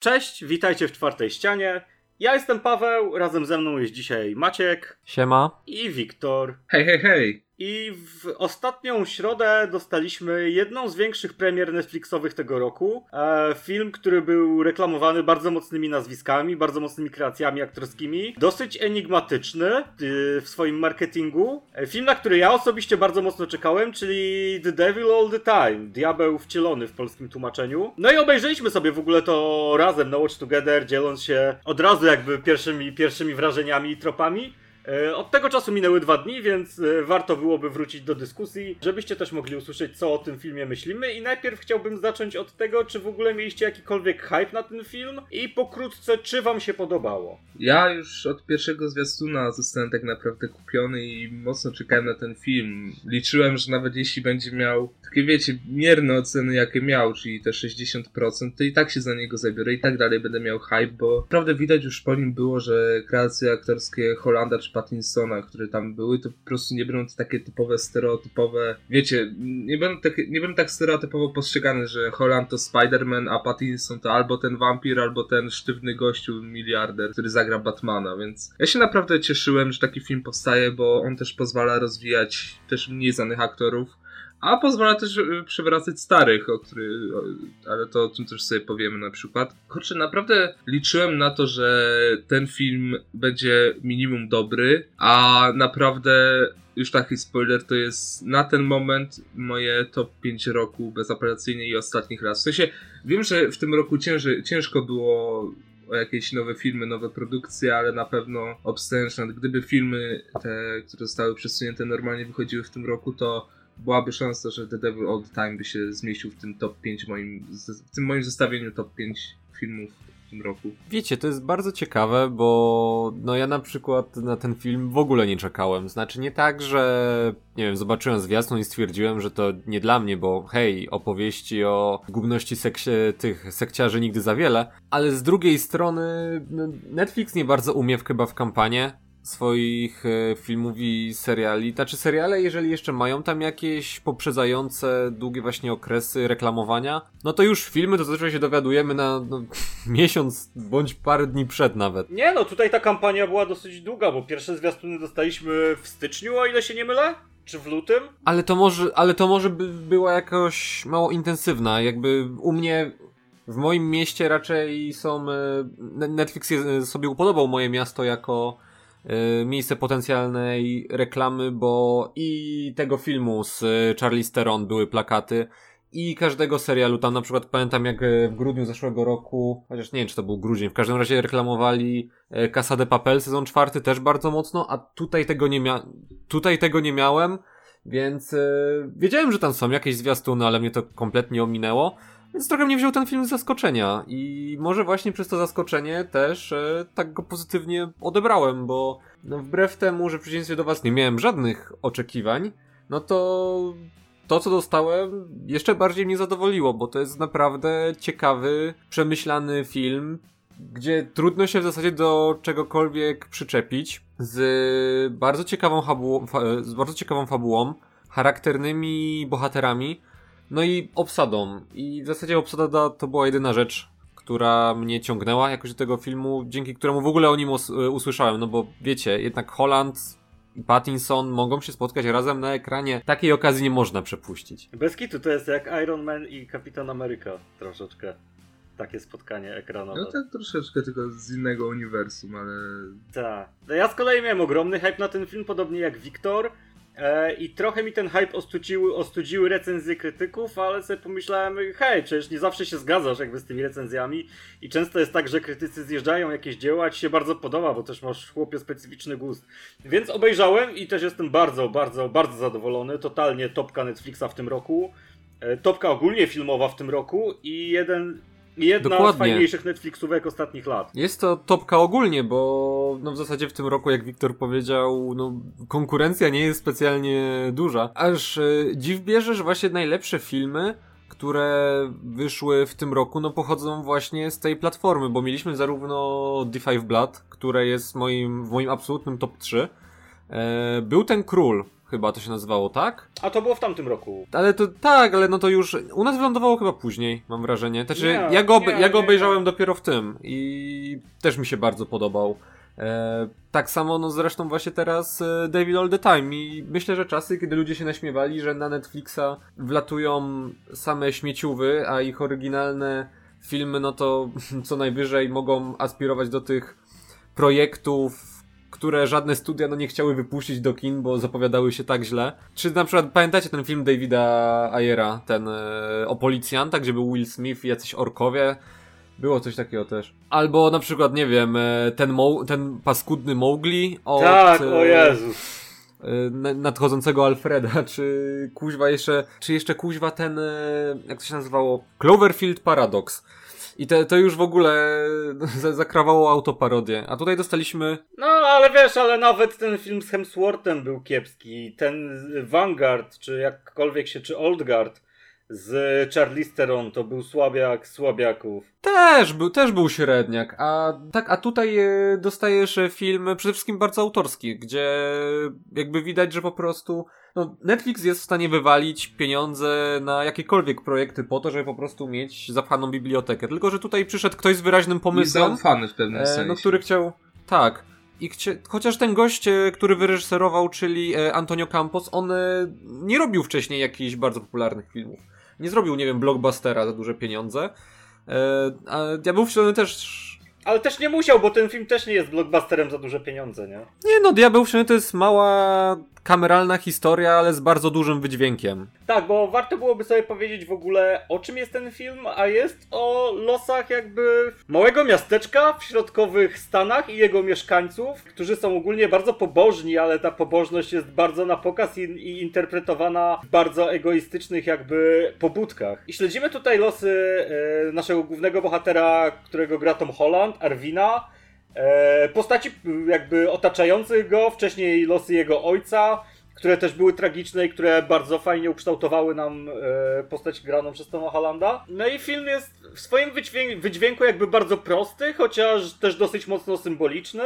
Cześć, witajcie w czwartej ścianie. Ja jestem Paweł, razem ze mną jest dzisiaj Maciek Siema. i Wiktor. Hej, hej, hej! I w ostatnią środę dostaliśmy jedną z większych premier Netflixowych tego roku. E, film, który był reklamowany bardzo mocnymi nazwiskami, bardzo mocnymi kreacjami aktorskimi. Dosyć enigmatyczny y, w swoim marketingu. E, film, na który ja osobiście bardzo mocno czekałem, czyli The Devil All the Time. Diabeł wcielony w polskim tłumaczeniu. No i obejrzeliśmy sobie w ogóle to razem na Watch Together, dzieląc się od razu jakby pierwszymi, pierwszymi wrażeniami i tropami. E, Od tego czasu minęły dwa dni, więc e, warto byłoby wrócić do dyskusji, żebyście też mogli usłyszeć, co o tym filmie myślimy. I najpierw chciałbym zacząć od tego, czy w ogóle mieliście jakikolwiek hype na ten film i pokrótce, czy wam się podobało. Ja już od pierwszego zwiastuna zostałem tak naprawdę kupiony i mocno czekałem na ten film. Liczyłem, że nawet jeśli będzie miał takie, wiecie, mierne oceny, jakie miał, czyli te 60%, to i tak się za niego zabiorę i tak dalej będę miał hype, bo naprawdę widać już po nim było, że kreacje aktorskie Holanda czy Pattinsona, które tam były, to po prostu nie będą takie typowe, stereotypowe, wiecie, nie będą, tak, nie będą tak stereotypowo postrzegane, że Holland to Spider-Man, a Pattinson to albo ten wampir, albo ten sztywny gościu, miliarder, który zagra Batmana, więc ja się naprawdę cieszyłem, że taki film powstaje, bo on też pozwala rozwijać też mniej znanych aktorów, a pozwala też e, przywracać starych, o który, ale to o tym też sobie powiemy na przykład. Kurczę, naprawdę liczyłem na to, że ten film będzie minimum dobry, a naprawdę już taki spoiler to jest na ten moment moje top 5 roku bezapelacyjnie i ostatnich raz. W sensie wiem, że w tym roku cięży, ciężko było o jakieś nowe filmy, nowe produkcje, ale na pewno nawet gdyby filmy te, które zostały przesunięte normalnie wychodziły w tym roku, to byłaby szansa, że The Devil All the Time by się zmieścił w tym top 5 moim, w tym moim zestawieniu top 5 filmów w tym roku. Wiecie, to jest bardzo ciekawe, bo no ja na przykład na ten film w ogóle nie czekałem. Znaczy nie tak, że nie wiem, zobaczyłem zwiastun i stwierdziłem, że to nie dla mnie, bo hej, opowieści o gubności seksie, tych sekciarzy nigdy za wiele, ale z drugiej strony no, Netflix nie bardzo umie w, chyba w kampanię swoich e, filmów i seriali. Znaczy seriale, jeżeli jeszcze mają tam jakieś poprzedzające długie właśnie okresy reklamowania, no to już filmy to zazwyczaj się dowiadujemy na no, miesiąc bądź parę dni przed nawet. Nie no, tutaj ta kampania była dosyć długa, bo pierwsze zwiastuny dostaliśmy w styczniu, o ile się nie mylę? Czy w lutym? Ale to może, ale to może by była jakoś mało intensywna, jakby u mnie w moim mieście raczej są e, Netflix je- sobie upodobał moje miasto jako e, miejsce potencjalnej reklamy, bo i tego filmu z e, Charlize Theron były plakaty i każdego serialu, tam na przykład pamiętam jak e, w grudniu zeszłego roku, chociaż nie wiem czy to był grudzień, w każdym razie reklamowali e, Casa de Papel sezon czwarty też bardzo mocno, a tutaj tego nie mia tutaj tego nie miałem, więc e, wiedziałem, że tam są jakieś zwiastuny, ale mnie to kompletnie ominęło. Więc trochę mnie wziął ten film z zaskoczenia i może właśnie przez to zaskoczenie też e, tak go pozytywnie odebrałem, bo no, wbrew temu, że w przeciwieństwie do was nie miałem żadnych oczekiwań, no to to, co dostałem, jeszcze bardziej mnie zadowoliło, bo to jest naprawdę ciekawy, przemyślany film, gdzie trudno się w zasadzie do czegokolwiek przyczepić, z bardzo ciekawą, fabułą, fa- z bardzo ciekawą fabułą, charakternymi bohaterami, no i obsadą. I w zasadzie obsada to była jedyna rzecz, która mnie ciągnęła jakoś do tego filmu, dzięki któremu w ogóle o nim us- usłyszałem, no bo wiecie, jednak Holland i Pattinson mogą się spotkać razem na ekranie. Takiej okazji nie można przepuścić. Bez kitu, to jest jak Iron Man i Kapitan Ameryka troszeczkę. Takie spotkanie ekranowe. No tak troszeczkę tylko z innego uniwersum, ale Tak. No ja z kolei miałem ogromny hype na ten film, podobnie jak Wiktor. E, I trochę mi ten hype ostudziły, ostudziły recenzje krytyków, ale sobie pomyślałem, hej, przecież nie zawsze się zgadzasz jakby z tymi recenzjami i często jest tak, że krytycy zjeżdżają jakieś dzieła, a ci się bardzo podoba, bo też masz chłopie specyficzny gust. Więc obejrzałem i też jestem bardzo, bardzo, bardzo zadowolony. Totalnie topka Netflixa w tym roku. E, Topka ogólnie filmowa w tym roku i jeden, jedna z Dokładnie. fajniejszych Netflixówek ostatnich lat. Jest to topka ogólnie, bo no w zasadzie w tym roku, jak Wiktor powiedział, no konkurencja nie jest specjalnie duża. Aż e, dziw bierze, że właśnie najlepsze filmy, które wyszły w tym roku, no pochodzą właśnie z tej platformy, bo mieliśmy zarówno D5 Blood, które jest moim, w moim absolutnym top 3, e, był ten Król, chyba to się nazywało, tak? A to było w tamtym roku. Ale to tak, ale no to już u nas wylądowało chyba później, mam wrażenie. Znaczy, Nie, ja go, nie, ja go obejrzałem nie. dopiero w tym i też mi się bardzo podobał. E, tak samo no zresztą właśnie teraz e, Devil All The Time i myślę, że czasy, kiedy ludzie się naśmiewali, że na Netflixa wlatują same śmieciówy, a ich oryginalne filmy no to co najwyżej mogą aspirować do tych projektów, które żadne studia no nie chciały wypuścić do kin, bo zapowiadały się tak źle. Czy na przykład pamiętacie ten film Davida Ayera, ten e, o policjanta, gdzie był Will Smith i jacyś orkowie? Było coś takiego też. Albo na przykład, nie wiem, e, ten, Mo- ten paskudny Mowgli od tak, e, o Jezus. e, na- nadchodzącego Alfreda, czy kuźwa jeszcze, czy jeszcze kuźwa ten, jak to się nazywało? Cloverfield Paradox. I te, to już w ogóle za- zakrawało autoparodię. A tutaj dostaliśmy No, ale wiesz, ale nawet ten film z Hemsworthem był kiepski. Ten Vanguard, czy jakkolwiek się, czy Old Guard z Charlize Theron, to był słabiak słabiaków. Też był, też był średniak, a tak, a tutaj e, dostajesz e, film przede wszystkim bardzo autorski, gdzie jakby widać, że po prostu no, Netflix jest w stanie wywalić pieniądze na jakiekolwiek projekty po to, żeby po prostu mieć zapchaną bibliotekę. Tylko, że tutaj przyszedł ktoś z wyraźnym pomysłem, zaufany w pewnym e, sensie. no, który chciał, tak. I chcie, chociaż ten gość, e, który wyreżyserował, czyli e, Antonio Campos, on e, nie robił wcześniej jakichś bardzo popularnych filmów. Nie zrobił, nie wiem, blockbustera za duże pieniądze. E, a Diabeł Wcielony też. Ale też nie musiał, bo ten film też nie jest blockbusterem za duże pieniądze, nie? Nie no, Diabeł Wcielony to jest mała kameralna historia, ale z bardzo dużym wydźwiękiem. Tak, bo warto byłoby sobie powiedzieć w ogóle o czym jest ten film, a jest o losach jakby małego miasteczka w środkowych Stanach i jego mieszkańców, którzy są ogólnie bardzo pobożni, ale ta pobożność jest bardzo na pokaz i, i interpretowana w bardzo egoistycznych jakby pobudkach. I śledzimy tutaj losy e, naszego głównego bohatera, którego gra Tom Holland, Arwina, postaci m, jakby otaczających go, wcześniej losy jego ojca, które też były tragiczne i które bardzo fajnie ukształtowały nam e, postać graną przez Toma Hollanda. No i film jest w swoim wydźwię- wydźwięku jakby bardzo prosty, chociaż też dosyć mocno symboliczny.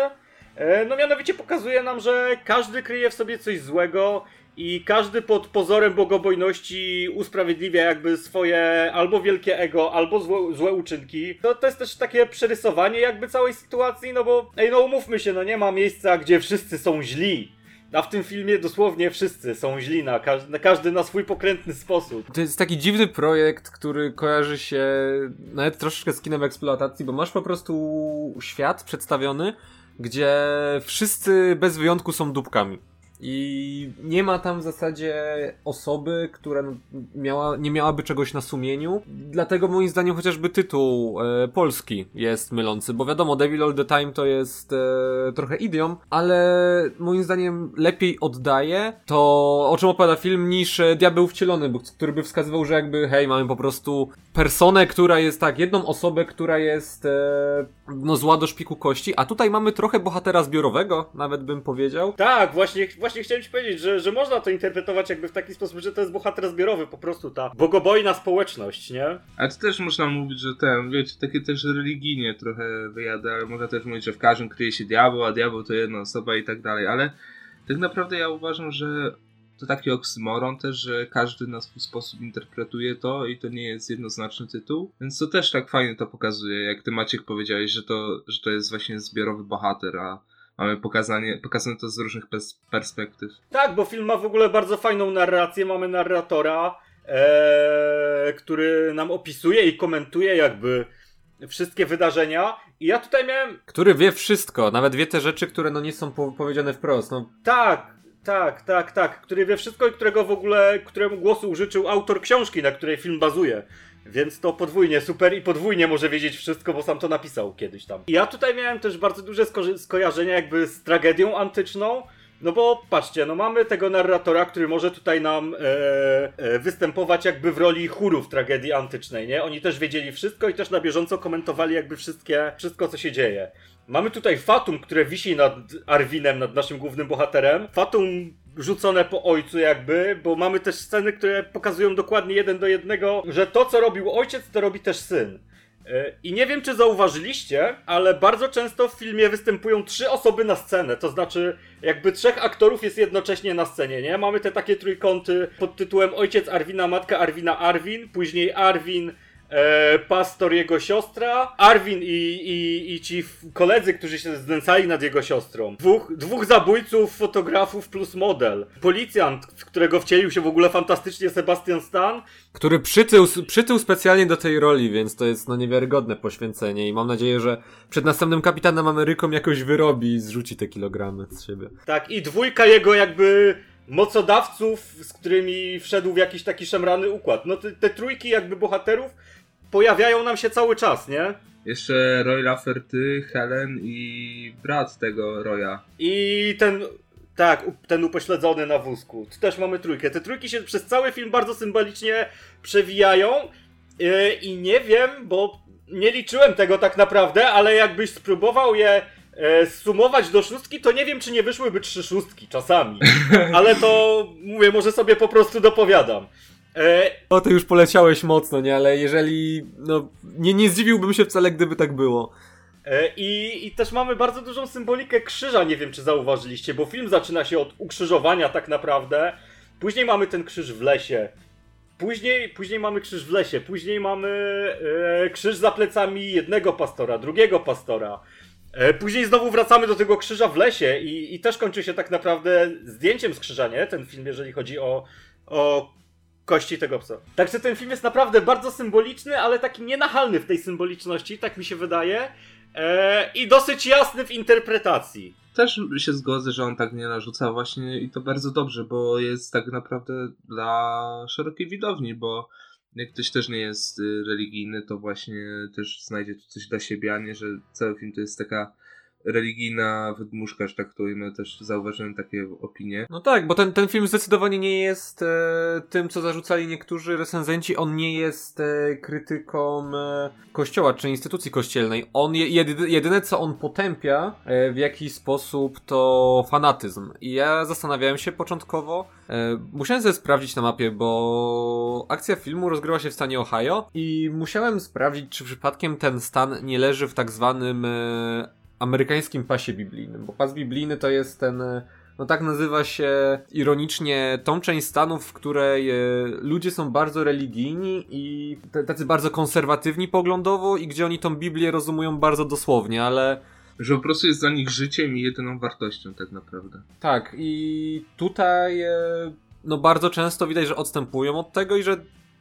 E, no mianowicie pokazuje nam, że każdy kryje w sobie coś złego i każdy pod pozorem bogobojności usprawiedliwia jakby swoje albo wielkie ego, albo złe, złe uczynki. To, to jest też takie przerysowanie jakby całej sytuacji, no bo ej no umówmy się, no nie ma miejsca, gdzie wszyscy są źli. A w tym filmie dosłownie wszyscy są źli na, każ- na każdy na swój pokrętny sposób. To jest taki dziwny projekt, który kojarzy się nawet troszeczkę z kinem eksploatacji, bo masz po prostu świat przedstawiony, gdzie wszyscy bez wyjątku są dupkami. I nie ma tam w zasadzie osoby, która miała, nie miałaby czegoś na sumieniu. Dlatego moim zdaniem chociażby tytuł e, polski jest mylący, bo wiadomo, Devil All the Time to jest e, trochę idiom, ale moim zdaniem lepiej oddaje to, o czym opowiada film, niż e, Diabeł Wcielony, który by wskazywał, że jakby hej, mamy po prostu personę, która jest tak, jedną osobę, która jest no zła do szpiku kości, a tutaj mamy trochę bohatera zbiorowego, nawet bym powiedział. Tak, właśnie, właśnie chciałem ci powiedzieć, że, że można to interpretować jakby w taki sposób, że to jest bohater zbiorowy, po prostu ta bogobojna społeczność, nie? Ale to też można mówić, że ten, wiecie, takie też religijnie trochę wyjada, ale można też mówić, że w każdym kryje się diabeł, a diabeł to jedna osoba i tak dalej, ale tak naprawdę ja uważam, że to taki oksymoron też, że każdy na swój sposób interpretuje to i to nie jest jednoznaczny tytuł, więc to też tak fajnie to pokazuje, jak ty Maciek powiedziałeś, że to, że to jest właśnie zbiorowy bohater, a mamy pokazanie, pokazane to z różnych pers- perspektyw. Tak, bo film ma w ogóle bardzo fajną narrację. Mamy narratora, e, który nam opisuje i komentuje jakby wszystkie wydarzenia. I ja tutaj miałem. Który wie wszystko, nawet wie te rzeczy, które no nie są po powiedziane wprost. No, Tak, tak, tak, tak. Który wie wszystko i którego w ogóle, któremu głosu użyczył autor książki, na której film bazuje. Więc to podwójnie super i podwójnie może wiedzieć wszystko, bo sam to napisał kiedyś tam. I ja tutaj miałem też bardzo duże sko- skojarzenia jakby z tragedią antyczną. No bo patrzcie, no mamy tego narratora, który może tutaj nam e, e, występować jakby w roli chóru w tragedii antycznej, nie? Oni też wiedzieli wszystko i też na bieżąco komentowali jakby wszystkie, wszystko co się dzieje. Mamy tutaj Fatum, które wisi nad Arwinem, nad naszym głównym bohaterem. Fatum rzucone po ojcu jakby, bo mamy też sceny, które pokazują dokładnie jeden do jednego, że to co robił ojciec, to robi też syn. E, I nie wiem, czy zauważyliście, ale bardzo często w filmie występują trzy osoby na scenę. To znaczy, jakby trzech aktorów jest jednocześnie na scenie, nie? Mamy te takie trójkąty pod tytułem Ojciec Arwina, Matka Arwina, Arwin, później Arwin, e, pastor, jego siostra, Arwin i, i, i ci koledzy, którzy się znęcali nad jego siostrą. Dwóch, dwóch zabójców, fotografów plus model. Policjant, w którego wcielił się w ogóle fantastycznie Sebastian Stan. Który przytył, przytył specjalnie do tej roli, więc to jest no niewiarygodne poświęcenie i mam nadzieję, że przed następnym Kapitanem Ameryką jakoś wyrobi i zrzuci te kilogramy z siebie. Tak, i dwójka jego jakby mocodawców, z którymi wszedł w jakiś taki szemrany układ. No te, te trójki jakby bohaterów pojawiają nam się cały czas, nie? Jeszcze Roy Lafferty, Helen i brat tego Roya. I ten, tak, ten upośledzony na wózku. Tu też mamy trójkę. Te trójki się przez cały film bardzo symbolicznie przewijają yy, i nie wiem, bo nie liczyłem tego tak naprawdę, ale jakbyś spróbował je e, sumować do szóstki, to nie wiem, czy nie wyszłyby trzy szóstki czasami. Ale to, mówię, może sobie po prostu dopowiadam. E... O, ty już poleciałeś mocno, nie? Ale jeżeli, no, nie, nie zdziwiłbym się wcale, gdyby tak było. E, I, I też mamy bardzo dużą symbolikę krzyża, nie wiem czy zauważyliście, bo film zaczyna się od ukrzyżowania tak naprawdę. Później mamy ten krzyż w lesie. Później, później mamy krzyż w lesie, później mamy e, krzyż za plecami jednego pastora, drugiego pastora. E, później znowu wracamy do tego krzyża w lesie i, i też kończy się tak naprawdę zdjęciem z krzyża, nie? Ten film, jeżeli chodzi o, o kości tego psa. Także ten film jest naprawdę bardzo symboliczny, ale taki nienachalny w tej symboliczności, tak mi się wydaje. Eee, I dosyć jasny w interpretacji. Też się zgodzę, że on tak nie narzuca właśnie i to bardzo dobrze, bo jest tak naprawdę dla szerokiej widowni, bo jak ktoś też nie jest y, religijny, to właśnie też znajdzie tu coś dla siebie, a nie, że cały film to jest taka religijna wydmuszka, że tak my też zauważyłem takie opinie. No tak, bo ten, ten film zdecydowanie nie jest e, tym, co zarzucali niektórzy recenzenci, on nie jest e, krytyką e, kościoła czy instytucji kościelnej. On je, jedy, jedyne, co on potępia e, w jakiś sposób to fanatyzm. I ja zastanawiałem się początkowo, e, musiałem sobie sprawdzić na mapie, bo akcja filmu rozgrywa się w stanie Ohio i musiałem sprawdzić, czy przypadkiem ten stan nie leży w tak zwanym e, amerykańskim pasie biblijnym, bo pas biblijny to jest ten, e, no tak nazywa się ironicznie tą część Stanów, w której e, ludzie są bardzo religijni i tacy bardzo konserwatywni poglądowo i gdzie oni tą Biblię rozumują bardzo dosłownie, ale że po prostu jest dla nich życiem i jedyną wartością tak naprawdę. Tak, i tutaj e, no bardzo często widać, że odstępują od tego i że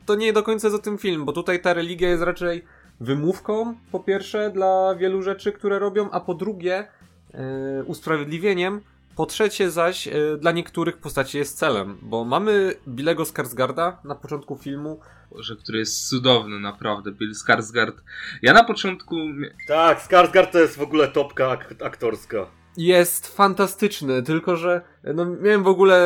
to nie do końca jest o tym film, bo tutaj ta religia jest raczej wymówką, po pierwsze, dla wielu rzeczy, które robią, a po drugie, yy, usprawiedliwieniem. Po trzecie zaś, yy, dla niektórych postaci jest celem, bo mamy Billego Skarsgarda na początku filmu. Boże, który jest cudowny, naprawdę. Bill Skarsgard. Ja na początku. Tak, Skarsgard to jest w ogóle topka ak aktorska. Jest fantastyczny, tylko że no, miałem w ogóle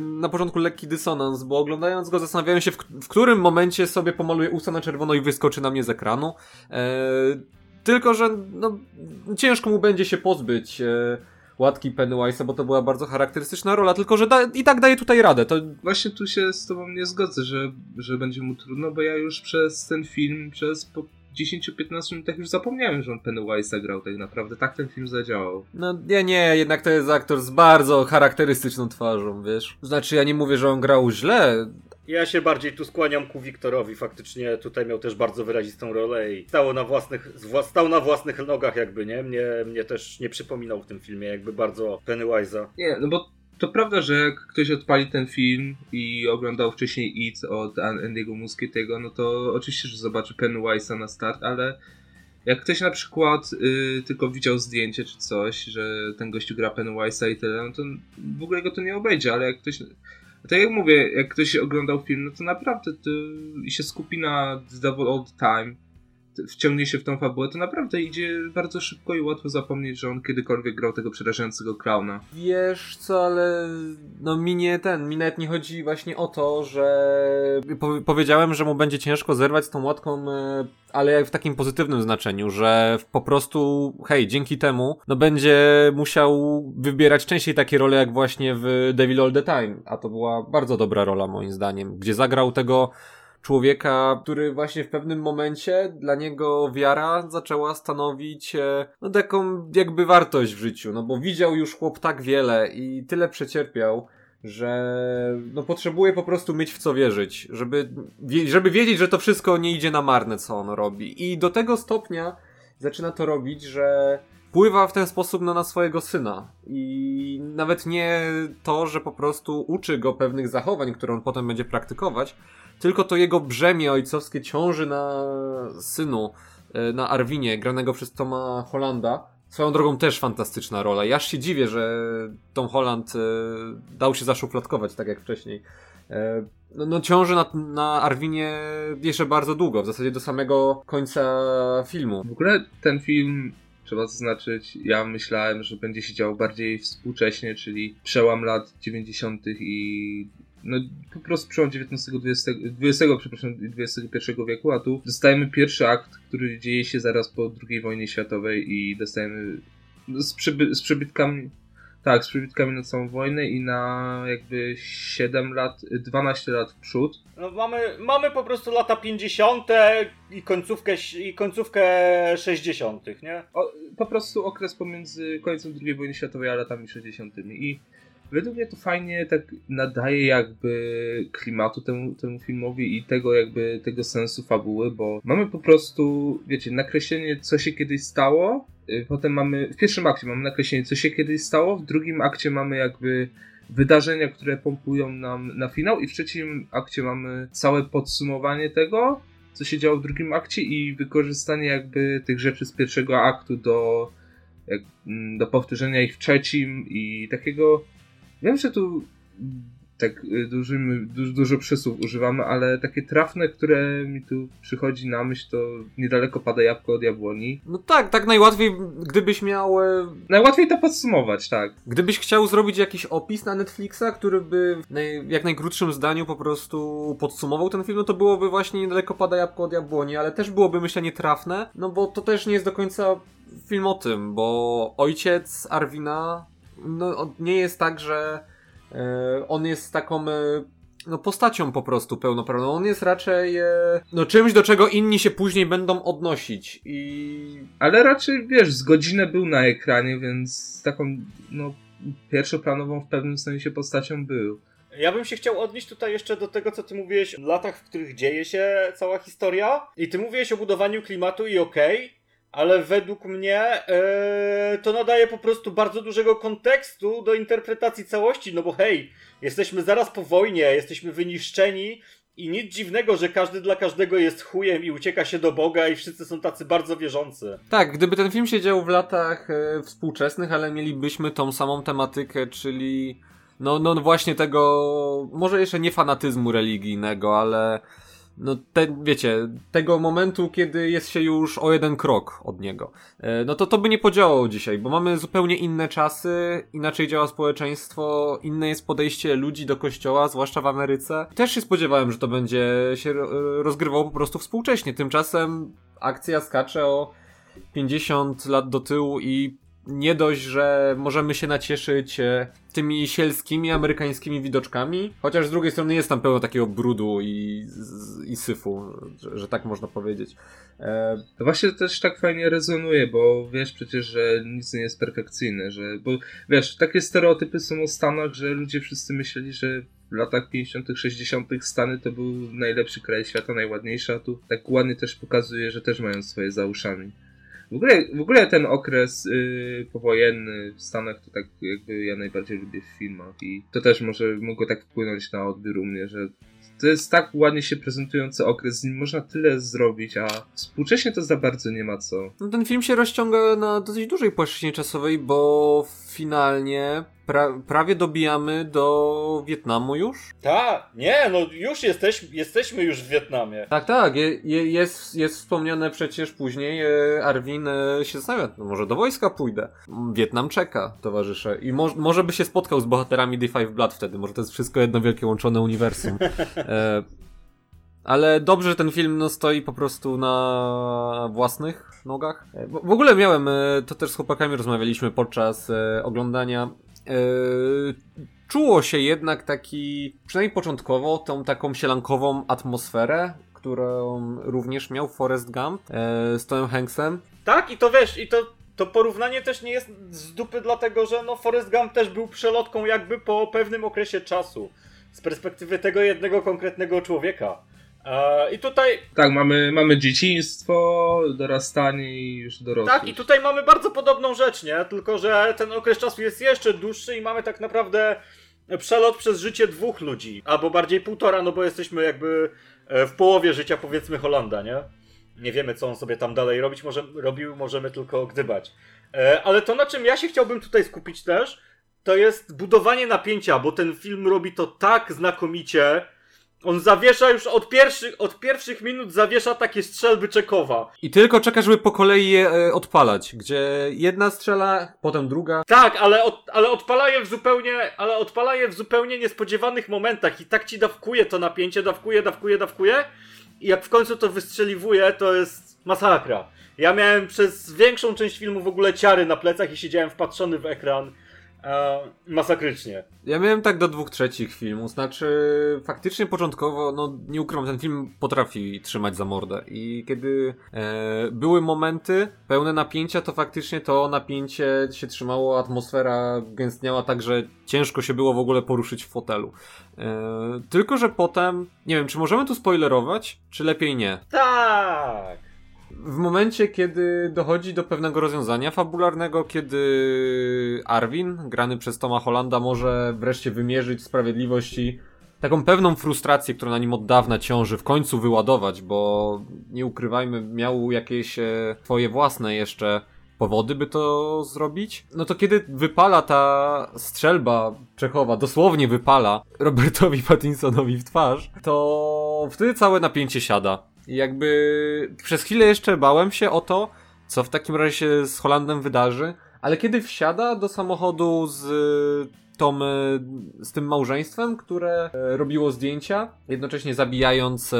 na początku lekki dysonans, bo oglądając go zastanawiałem się, w, w którym momencie sobie pomaluję usta na czerwono i wyskoczy na mnie z ekranu. E, tylko, że no, ciężko mu będzie się pozbyć e, łatki Pennywise'a, bo to była bardzo charakterystyczna rola, tylko że da, i tak daje tutaj radę. To... Właśnie tu się z tobą nie zgodzę, że, że będzie mu trudno, bo ja już przez ten film, przez po 10-15 minutach już zapomniałem, że on Pennywise'a grał tak naprawdę. Tak ten film zadziałał. No nie, nie, jednak to jest aktor z bardzo charakterystyczną twarzą, wiesz. Znaczy ja nie mówię, że on grał źle, ja się bardziej tu skłaniam ku Wiktorowi. Faktycznie tutaj miał też bardzo wyrazistą rolę i stał na własnych, stał na własnych nogach jakby, nie? Mnie, mnie też nie przypominał w tym filmie jakby bardzo Pennywise'a. Nie, no bo to prawda, że jak ktoś odpali ten film i oglądał wcześniej It od Andy'ego Muschiettego, no to oczywiście, że zobaczy Pennywise'a na start, ale jak ktoś na przykład y, tylko widział zdjęcie czy coś, że ten gościu gra Pennywise'a i tyle, no to w ogóle go to nie obejdzie, ale jak ktoś... Tak jak mówię, jak ktoś oglądał film, no to naprawdę to, i się skupi na The Devil All Time, wciągnie się w tą fabułę, to naprawdę idzie bardzo szybko i łatwo zapomnieć, że on kiedykolwiek grał tego przerażającego klauna. Wiesz co, ale no mi nie ten, mi nawet nie chodzi właśnie o to, że po powiedziałem, że mu będzie ciężko zerwać z tą łatką, e, ale w takim pozytywnym znaczeniu, że po prostu, hej, dzięki temu, no będzie musiał wybierać częściej takie role jak właśnie w Devil All The Time, a to była bardzo dobra rola moim zdaniem, gdzie zagrał tego człowieka, który właśnie w pewnym momencie dla niego wiara zaczęła stanowić e, no taką jakby wartość w życiu, no bo widział już chłop tak wiele i tyle przecierpiał, że no potrzebuje po prostu mieć w co wierzyć, żeby, żeby wiedzieć, że to wszystko nie idzie na marne, co on robi. I do tego stopnia zaczyna to robić, że wpływa w ten sposób no, na swojego syna. I nawet nie to, że po prostu uczy go pewnych zachowań, które on potem będzie praktykować, tylko to jego brzemię ojcowskie ciąży na synu, e, na Arwinie, granego przez Toma Hollanda. Swoją drogą też fantastyczna rola. Ja się dziwię, że Tom Holland e, dał się zaszufladkować tak jak wcześniej. E, no, no ciąży na, na Arwinie jeszcze bardzo długo, w zasadzie do samego końca filmu. W ogóle ten film trzeba zaznaczyć, ja myślałem, że będzie się działo bardziej współcześnie, czyli przełam lat 90. i no, po prostu przełom XIX, XX, XX, przepraszam, XXI wieku, a tu dostajemy pierwszy akt, który dzieje się zaraz po II wojnie światowej i dostajemy z, przyby, z przybytkami tak, z przybitkami na całą wojnę i na jakby 7 lat, 12 lat w przód. No mamy, mamy po prostu lata 50. i końcówkę, i końcówkę 60., nie? O, po prostu okres pomiędzy końcem II wojny światowej a latami 60. I według mnie to fajnie tak nadaje jakby klimatu temu, temu filmowi i tego jakby tego sensu fabuły, bo mamy po prostu, wiecie, nakreślenie co się kiedyś stało, y, potem mamy, w pierwszym akcie mamy nakreślenie co się kiedyś stało, w drugim akcie mamy jakby wydarzenia, które pompują nam na finał i w trzecim akcie mamy całe podsumowanie tego, co się działo w drugim akcie i wykorzystanie jakby tych rzeczy z pierwszego aktu do, mm, do powtórzenia ich w trzecim i takiego Wiem, że tu tak y, dużymi, dużo, dużo przysłów używamy, ale takie trafne, które mi tu przychodzi na myśl, to niedaleko pada jabłko od jabłoni. No tak, tak najłatwiej, gdybyś miał... E, najłatwiej to podsumować, tak. Gdybyś chciał zrobić jakiś opis na Netflixa, który by w naj, jak najkrótszym zdaniu po prostu podsumował ten film, no to byłoby właśnie niedaleko pada jabłko od jabłoni, ale też byłoby myślę nietrafne, no bo to też nie jest do końca film o tym, bo ojciec Arwina no, nie jest tak, że e, on jest taką e, no, postacią po prostu pełnoprawną. On jest raczej e, no, czymś, do czego inni się później będą odnosić. I... Ale raczej, wiesz, z godzinę był na ekranie, więc taką no, pierwszoplanową w pewnym sensie postacią był. Ja bym się chciał odnieść tutaj jeszcze do tego, co ty mówiłeś w latach, w których dzieje się cała historia. I ty mówiłeś o budowaniu klimatu i okej, okay, ale według mnie yy, to nadaje po prostu bardzo dużego kontekstu do interpretacji całości, no bo hej, jesteśmy zaraz po wojnie, jesteśmy wyniszczeni i nic dziwnego, że każdy dla każdego jest chujem i ucieka się do Boga i wszyscy są tacy bardzo wierzący. Tak, gdyby ten film się dział w latach e, współczesnych, ale mielibyśmy tą samą tematykę, czyli no, no właśnie tego, może jeszcze nie fanatyzmu religijnego, ale no te, wiecie, tego momentu, kiedy jest się już o jeden krok od niego. E, no to to by nie podziałało dzisiaj, bo mamy zupełnie inne czasy, inaczej działa społeczeństwo, inne jest podejście ludzi do kościoła, zwłaszcza w Ameryce. Też się spodziewałem, że to będzie się rozgrywało po prostu współcześnie. Tymczasem akcja skacze o 50 lat do tyłu i nie dość, że możemy się nacieszyć e, tymi sielskimi amerykańskimi widoczkami, chociaż z drugiej strony jest tam pełno takiego brudu i, i syfu, że, że tak można powiedzieć. E... To właśnie też tak fajnie rezonuje, bo wiesz przecież, że nic nie jest perfekcyjne, że, bo wiesz, takie stereotypy są o Stanach, że ludzie wszyscy myśleli, że w latach 50., 60. Stany to był najlepszy kraj świata, najładniejszy, a tu tak ładnie też pokazuje, że też mają swoje za uszami. W ogóle, w ogóle ten okres yy, powojenny w Stanach to tak jakby ja najbardziej lubię w filmach i to też może mogło tak wpłynąć na odbiór u mnie, że to jest tak ładnie się prezentujący okres, z nim można tyle zrobić, a współcześnie to za bardzo nie ma co. No ten film się rozciąga na dosyć dużej płaszczyźnie czasowej, bo finalnie pra, prawie dobijamy do Wietnamu już? Tak, nie, no już jesteś, jesteśmy już w Wietnamie. Tak, tak, je, je, jest, jest wspomniane przecież później, e, Arwin e, się zastanawia, no może do wojska pójdę. Wietnam czeka, towarzysze. I mo, może by się spotkał z bohaterami D5 Blood wtedy, może to jest wszystko jedno wielkie łączone uniwersum. E, ale dobrze, że ten film no, stoi po prostu na własnych nogach. E, w ogóle miałem, e, to też z chłopakami rozmawialiśmy podczas e, oglądania czuło się jednak taki, przynajmniej początkowo, tą taką sielankową atmosferę, którą również miał Forrest Gump z Tomem Hanksem. Tak, i to wiesz, i to to porównanie też nie jest z dupy, dlatego że no Forrest Gump też był przelotką jakby po pewnym okresie czasu. Z perspektywy tego jednego konkretnego człowieka. I tutaj. Tak, mamy, mamy dzieciństwo, dorastanie i już dorosłość. Tak, i tutaj mamy bardzo podobną rzecz, nie? Tylko, że ten okres czasu jest jeszcze dłuższy i mamy tak naprawdę przelot przez życie dwóch ludzi. Albo bardziej półtora, no bo jesteśmy jakby e, w połowie życia, powiedzmy, Holanda, nie? Nie wiemy, co on sobie tam dalej robić może, robił, możemy tylko gdybać. E, ale to, na czym ja się chciałbym tutaj skupić też, to jest budowanie napięcia, bo ten film robi to tak znakomicie. On zawiesza już od pierwszych, od pierwszych minut zawiesza takie strzelby Czekowa. I tylko czeka, żeby po kolei je e, odpalać, gdzie jedna strzela, potem druga. Tak, ale, od, ale odpala je w zupełnie, ale odpala je w zupełnie niespodziewanych momentach i tak ci dawkuje to napięcie, dawkuje, dawkuje, dawkuje i jak w końcu to wystrzeliwuje, to jest masakra. Ja miałem przez większą część filmu w ogóle ciary na plecach i siedziałem wpatrzony w ekran masakrycznie. Ja miałem tak do dwóch trzecich filmu, znaczy faktycznie początkowo, no nie ukrywam, ten film potrafi trzymać za mordę i kiedy e, były momenty pełne napięcia, to faktycznie to napięcie się trzymało, atmosfera gęstniała tak, że ciężko się było w ogóle poruszyć w fotelu. E, tylko, że potem, nie wiem, czy możemy tu spoilerować, czy lepiej nie? Tak! W momencie, kiedy dochodzi do pewnego rozwiązania fabularnego, kiedy Arwin, grany przez Toma Hollanda, może wreszcie wymierzyć sprawiedliwość i taką pewną frustrację, która na nim od dawna ciąży, w końcu wyładować, bo nie ukrywajmy, miał jakieś e, swoje własne jeszcze powody, by to zrobić. No to kiedy wypala ta strzelba Czechowa, dosłownie wypala Robertowi Pattinsonowi w twarz, to wtedy całe napięcie siada. Jakby przez chwilę jeszcze bałem się o to, co w takim razie się z Holandem wydarzy, ale kiedy wsiada do samochodu z tą, e, z tym małżeństwem, które e, robiło zdjęcia, jednocześnie zabijając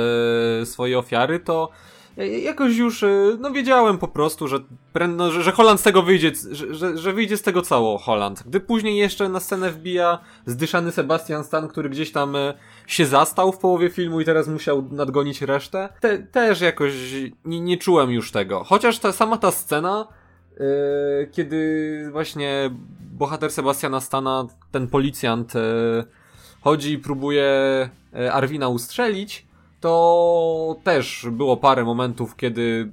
swoje ofiary, to jakoś już, no wiedziałem po prostu, że, no, że, że Holland z tego wyjdzie, że, że, wyjdzie z tego cało Holland. Gdy później jeszcze na scenę wbija zdyszany Sebastian Stan, który gdzieś tam się zastał w połowie filmu i teraz musiał nadgonić resztę, te, też jakoś nie, nie czułem już tego. Chociaż ta sama ta scena, yy, kiedy właśnie bohater Sebastiana Stana, ten policjant, yy, chodzi i próbuje yy, Arwina ustrzelić, to też było parę momentów, kiedy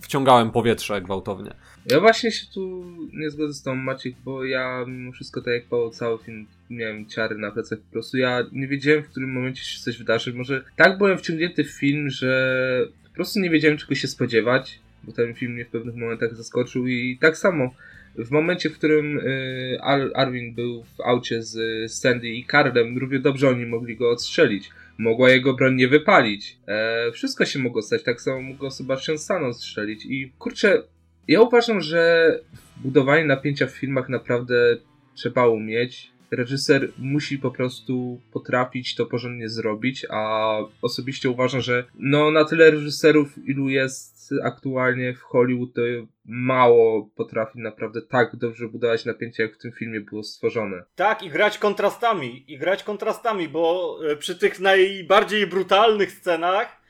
wciągałem powietrze gwałtownie. Ja właśnie się tu nie zgodzę z tą Maciek, bo ja mimo wszystko tak jak Paweł cały film miałem ciary na plecach po prostu. Ja nie wiedziałem w którym momencie się coś wydarzy. Może tak byłem wciągnięty w film, że po prostu nie wiedziałem czego się spodziewać, bo ten film mnie w pewnych momentach zaskoczył i tak samo w momencie, w którym y, Arwin był w aucie z Sandy i Cardem, równie dobrze oni mogli go odstrzelić. Mogła jego broń nie wypalić. E, wszystko się mogło stać. Tak samo mogło Sebastian Stan odstrzelić. I kurczę, ja uważam, że budowanie napięcia w filmach naprawdę trzeba umieć. Reżyser musi po prostu potrafić to porządnie zrobić, a osobiście uważam, że no na tyle reżyserów, ilu jest aktualnie w Hollywood, to mało potrafi naprawdę tak dobrze budować napięcie, jak w tym filmie było stworzone. Tak, i grać kontrastami, i grać kontrastami, bo e, przy tych najbardziej brutalnych scenach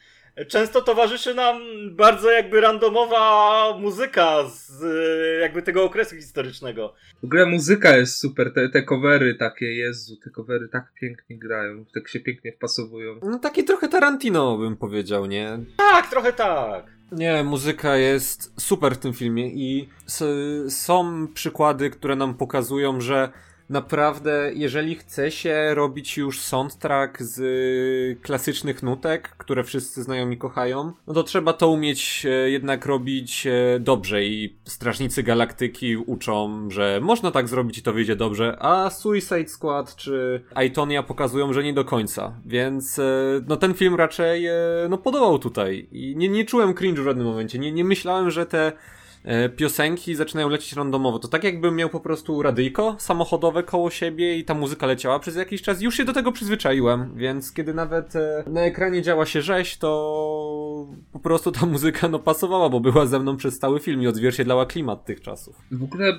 często towarzyszy nam bardzo jakby randomowa muzyka z jakby tego okresu historycznego. W ogóle muzyka jest super, te, te covery takie, Jezu, te covery tak pięknie grają, tak się pięknie wpasowują. No taki trochę Tarantino bym powiedział, nie? Tak, trochę tak. Nie, muzyka jest super w tym filmie i są przykłady, które nam pokazują, że naprawdę, jeżeli chce się robić już soundtrack z klasycznych nutek, które wszyscy znają i kochają, no to trzeba to umieć e, jednak robić e, dobrze. I Strażnicy Galaktyki uczą, że można tak zrobić i to wyjdzie dobrze, a Suicide Squad czy Aitonia pokazują, że nie do końca, więc e, no ten film raczej no podobał tutaj. I nie, nie czułem cringe'u w żadnym momencie, nie, nie myślałem, że te piosenki zaczynają lecieć randomowo. To tak jakbym miał po prostu radyjko samochodowe koło siebie i ta muzyka leciała przez jakiś czas. Już się do tego przyzwyczaiłem, więc kiedy nawet e, na ekranie działa się rzeź, to po prostu ta muzyka no pasowała, bo była ze mną przez cały film i odzwierciedlała klimat tych czasów. W ogóle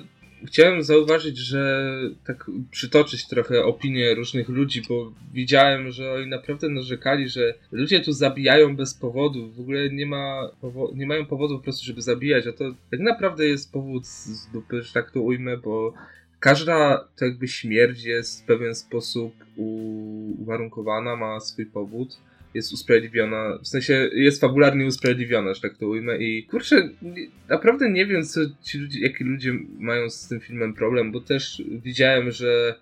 chciałem zauważyć, że tak przytoczyć trochę opinie różnych ludzi, bo widziałem, że oni naprawdę narzekali, że ludzie tu zabijają bez powodu, w ogóle nie, ma powo- nie mają powodu po prostu, żeby zabijać, a to tak naprawdę jest powód z dupy, że tak to ujmę, bo każda to jakby śmierć jest w pewien sposób uwarunkowana, ma swój powód jest usprawiedliwiona, w sensie jest fabularnie usprawiedliwiona, że tak to ujmę i kurczę, naprawdę nie wiem, co ci ludzie, jaki ludzie mają z tym filmem problem, bo też widziałem, że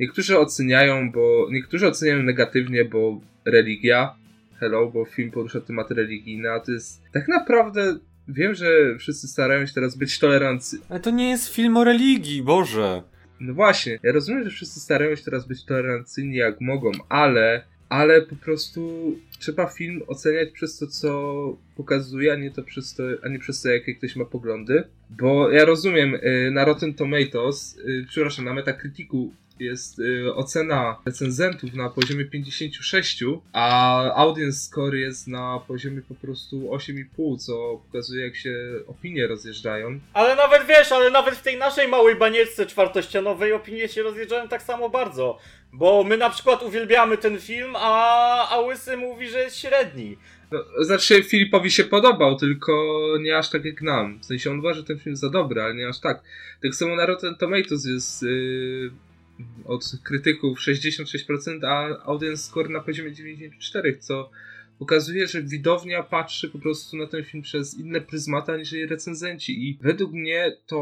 niektórzy oceniają, bo niektórzy oceniają negatywnie, bo religia, hello, bo film porusza tematy religijne, a to jest tak naprawdę Wiem, że wszyscy starają się teraz być tolerancyjni. Ale to nie jest film o religii, Boże. No właśnie, ja rozumiem, że wszyscy starają się teraz być tolerancyjni jak mogą, ale ale po prostu trzeba film oceniać przez to, co pokazuje, a nie, to przez to, a nie przez to, jakie ktoś ma poglądy. Bo ja rozumiem, y, na Rotten Tomatoes, y, przepraszam, na Metacriticu jest y, ocena recenzentów na poziomie 56, a audience score jest na poziomie po prostu 8,5, co pokazuje jak się opinie rozjeżdżają. Ale nawet wiesz, ale nawet w tej naszej małej banieczce czwartościanowej opinie się rozjeżdżają tak samo bardzo. Bo my na przykład uwielbiamy ten film, a, a Łysy mówi, że jest średni. No, znaczy Filipowi się podobał, tylko nie aż tak jak nam. W sensie on uważa ten film za dobry, ale nie aż tak. Tak samo na Rotten Tomatoes jest yy, od krytyków 66%, a audience score na poziomie 94%, co pokazuje, że widownia patrzy po prostu na ten film przez inne pryzmata niż jej recenzenci. I według mnie to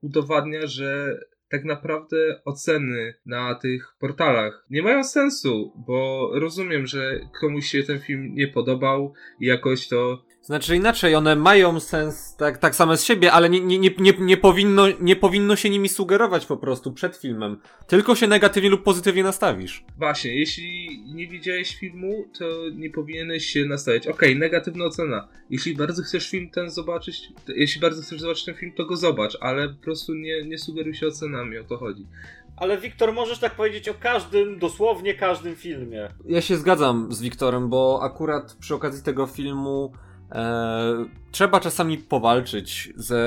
udowadnia, że tak naprawdę oceny na tych portalach nie mają sensu, bo rozumiem, że komuś się ten film nie podobał i jakoś to znaczy inaczej, one mają sens tak, tak same z siebie, ale nie, nie, nie, nie, nie, powinno, nie powinno się nimi sugerować po prostu przed filmem. Tylko się negatywnie lub pozytywnie nastawisz. Właśnie, jeśli nie widziałeś filmu, to nie powinieneś się nastawiać. Okej, okay, negatywna ocena. Jeśli bardzo chcesz film ten zobaczyć, to, jeśli bardzo chcesz zobaczyć ten film, to go zobacz, ale po prostu nie, nie sugeruj się ocenami, o to chodzi. Ale Wiktor, możesz tak powiedzieć o każdym, dosłownie każdym filmie. Ja się zgadzam z Wiktorem, bo akurat przy okazji tego filmu E, trzeba czasami powalczyć ze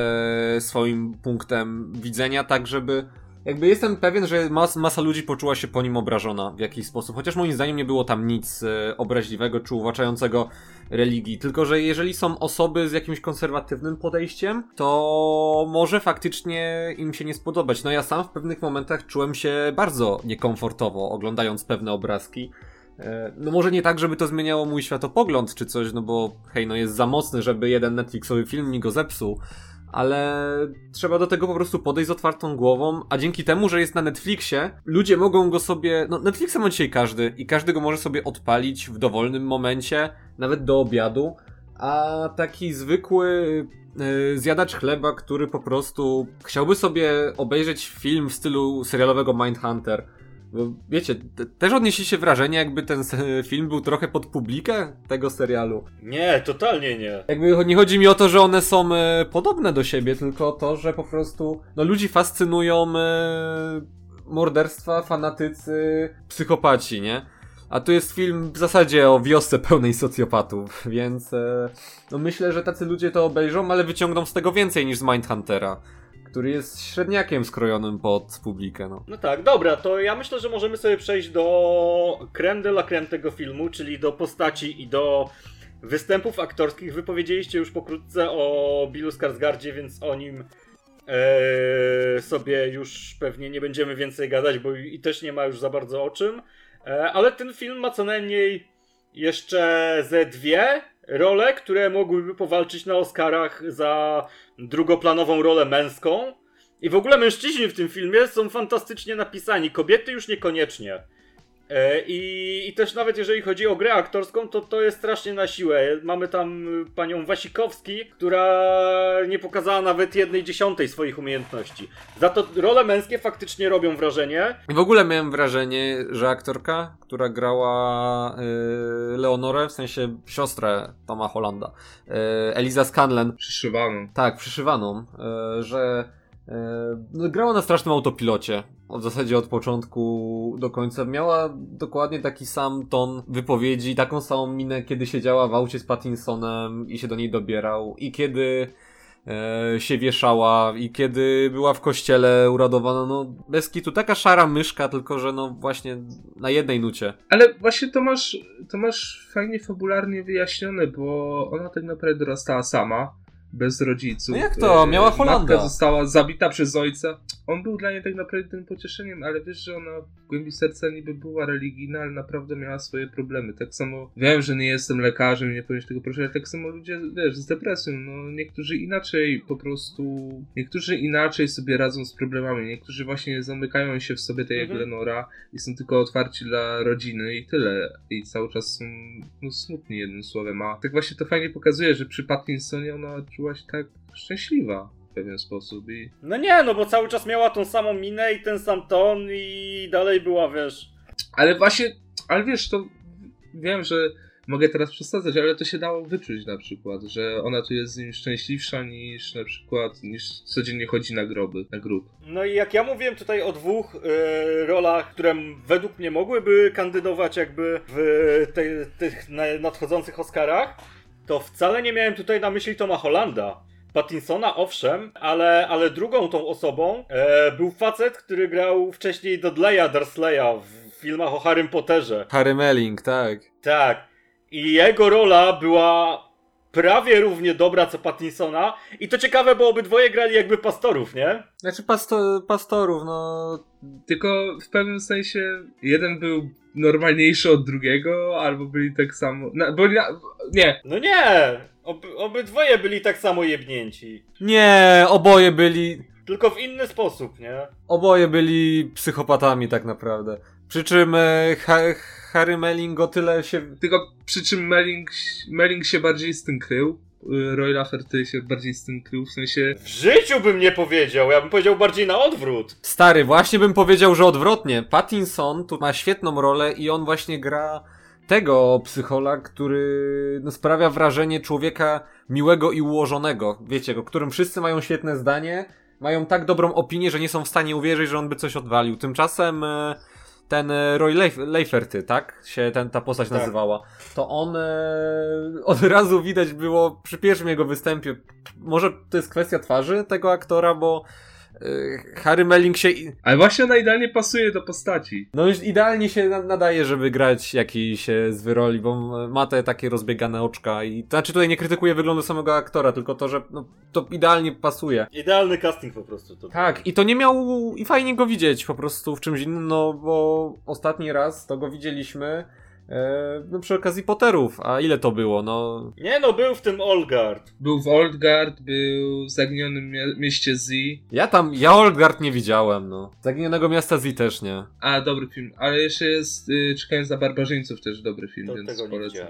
swoim punktem widzenia, tak żeby. Jakby jestem pewien, że mas, masa ludzi poczuła się po nim obrażona w jakiś sposób, chociaż moim zdaniem nie było tam nic e, obraźliwego czy uwłaczającego religii. Tylko, że jeżeli są osoby z jakimś konserwatywnym podejściem, to może faktycznie im się nie spodobać. No ja sam w pewnych momentach czułem się bardzo niekomfortowo oglądając pewne obrazki. E, no może nie tak, żeby to zmieniało mój światopogląd czy coś, no bo hej, no jest za mocny, żeby jeden Netflixowy film mi go zepsuł, ale trzeba do tego po prostu podejść z otwartą głową, a dzięki temu, że jest na Netflixie, ludzie mogą go sobie, no Netflixa ma dzisiaj każdy i każdy go może sobie odpalić w dowolnym momencie, nawet do obiadu, a taki zwykły yy, zjadacz chleba, który po prostu chciałby sobie obejrzeć film w stylu serialowego Mindhunter, wiecie, też odnieśliście wrażenie, jakby ten film był trochę pod publikę tego serialu. Nie, totalnie nie. Jakby nie chodzi mi o to, że one są e, podobne do siebie, tylko to, że po prostu no, ludzi fascynują e, morderstwa, fanatycy, psychopaci, nie? A tu jest film w zasadzie o wiosce pełnej socjopatów, więc e, no myślę, że tacy ludzie to obejrzą, ale wyciągną z tego więcej niż z Mindhuntera który jest średniakiem skrojonym pod publikę. No. no tak, dobra, to ja myślę, że możemy sobie przejść do creme de la creme tego filmu, czyli do postaci i do występów aktorskich. Wypowiedzieliście już pokrótce o Billu Skarsgardzie, więc o nim e, sobie już pewnie nie będziemy więcej gadać, bo i też nie ma już za bardzo o czym. E, ale ten film ma co najmniej jeszcze ze dwie role, które mogłyby powalczyć na Oscarach za drugoplanową rolę męską. I w ogóle mężczyźni w tym filmie są fantastycznie napisani, kobiety już niekoniecznie. E, I, I też nawet jeżeli chodzi o grę aktorską, to to jest strasznie na siłę. Mamy tam panią Wasikowski, która nie pokazała nawet jednej dziesiątej swoich umiejętności. Za to role męskie faktycznie robią wrażenie. W ogóle miałem wrażenie, że aktorka, która grała yy, Leonorę, w sensie siostrę Toma Hollanda, yy, Eliza Scanlen. Przyszywaną. Tak, przyszywaną, yy, że no, grała na strasznym autopilocie. W zasadzie od początku do końca. Miała dokładnie taki sam ton wypowiedzi, taką samą minę, kiedy siedziała w aucie z Pattinsonem i się do niej dobierał. I kiedy e, się wieszała i kiedy była w kościele uradowana, no bez kitu, taka szara myszka, tylko że no właśnie na jednej nucie. Ale właśnie to masz, to masz fajnie fabularnie wyjaśnione, bo ona tak naprawdę dorastała sama bez rodziców. No jak to? Miała Holanda. Matka została zabita przez ojca. On był dla niej tak naprawdę tym pocieszeniem, ale wiesz, że ona w głębi serca niby była religijna, ale naprawdę miała swoje problemy. Tak samo wiem, że nie jestem lekarzem i nie powinien tego prosić, ale tak samo ludzie, wiesz, z depresją, no niektórzy inaczej po prostu, niektórzy inaczej sobie radzą z problemami, niektórzy właśnie zamykają się w sobie, tak jak Mhm. Lenora i są tylko otwarci dla rodziny i tyle. I cały czas są no, smutni jednym słowem, a tak właśnie to fajnie pokazuje, że przy Pattinsonie ona czuła się tak szczęśliwa w pewien sposób i No nie, no bo cały czas miała tą samą minę i ten sam ton i dalej była, wiesz... Ale właśnie, ale wiesz, to wiem, że mogę teraz przesadzać, ale to się dało wyczuć na przykład, że ona tu jest z nim szczęśliwsza niż na przykład, niż codziennie chodzi na groby, na grób. No i jak ja mówiłem tutaj o dwóch e, rolach, które według mnie mogłyby kandydować jakby w te, tych na- nadchodzących Oscarach, to wcale nie miałem tutaj na myśli Toma Hollanda. Pattinsona owszem, ale, ale drugą tą osobą e, był facet, który grał wcześniej Dudleya Dursleya w filmach o Harrym Potterze. Harry Melling, tak. Tak. I jego rola była prawie równie dobra co Pattinsona. I to ciekawe, bo obydwoje grali jakby pastorów, nie? Znaczy pasto, pastorów, no... Tylko w pewnym sensie jeden był normalniejszy od drugiego, albo byli tak samo. Na, bo na, nie, No nie! Ob, obydwoje byli tak samo jebnięci. Nie, oboje byli... Tylko w inny sposób, nie? Oboje byli psychopatami tak naprawdę. Przy czym e, ha, Harry Melling o tyle się... tylko przy czym Melling, Melling się bardziej z tym krył. y, Roy Lafferty się bardziej z tym krył, w sensie W życiu bym nie powiedział, ja bym powiedział bardziej na odwrót. Stary, właśnie bym powiedział, że odwrotnie. Pattinson tu ma świetną rolę i on właśnie gra tego psychola, który no, sprawia wrażenie człowieka miłego i ułożonego. Wiecie, o którym wszyscy mają świetne zdanie, mają tak dobrą opinię, że nie są w stanie uwierzyć, że on by coś odwalił. Tymczasem e, ten e, Roy Leif- Leiferty, tak? Się ten, ta postać Tak. nazywała. To on e, od razu widać było przy pierwszym jego występie. Może to jest kwestia twarzy tego aktora, bo Harry Melling się i- Ale właśnie ona idealnie pasuje do postaci. no już idealnie się na- nadaje, żeby grać jakiś e, z wyroli, bo ma te takie rozbiegane oczka i to znaczy tutaj nie krytykuję wyglądu samego aktora, tylko to, że no, to idealnie pasuje. Idealny casting po prostu. To Tak, i to nie miał i fajnie go widzieć po prostu w czymś innym, no bo ostatni raz to go widzieliśmy e, no przy okazji Potterów, a ile to było, no Nie no, był w tym Olgard. Był w Oldgard, był w Zaginionym mie- mieście Z. ja tam, ja Oldgard nie widziałem, no. Zaginionego miasta Z też nie. A, dobry film. Ale jeszcze jest y, Czekając na barbarzyńców też dobry film, To, więc polecam.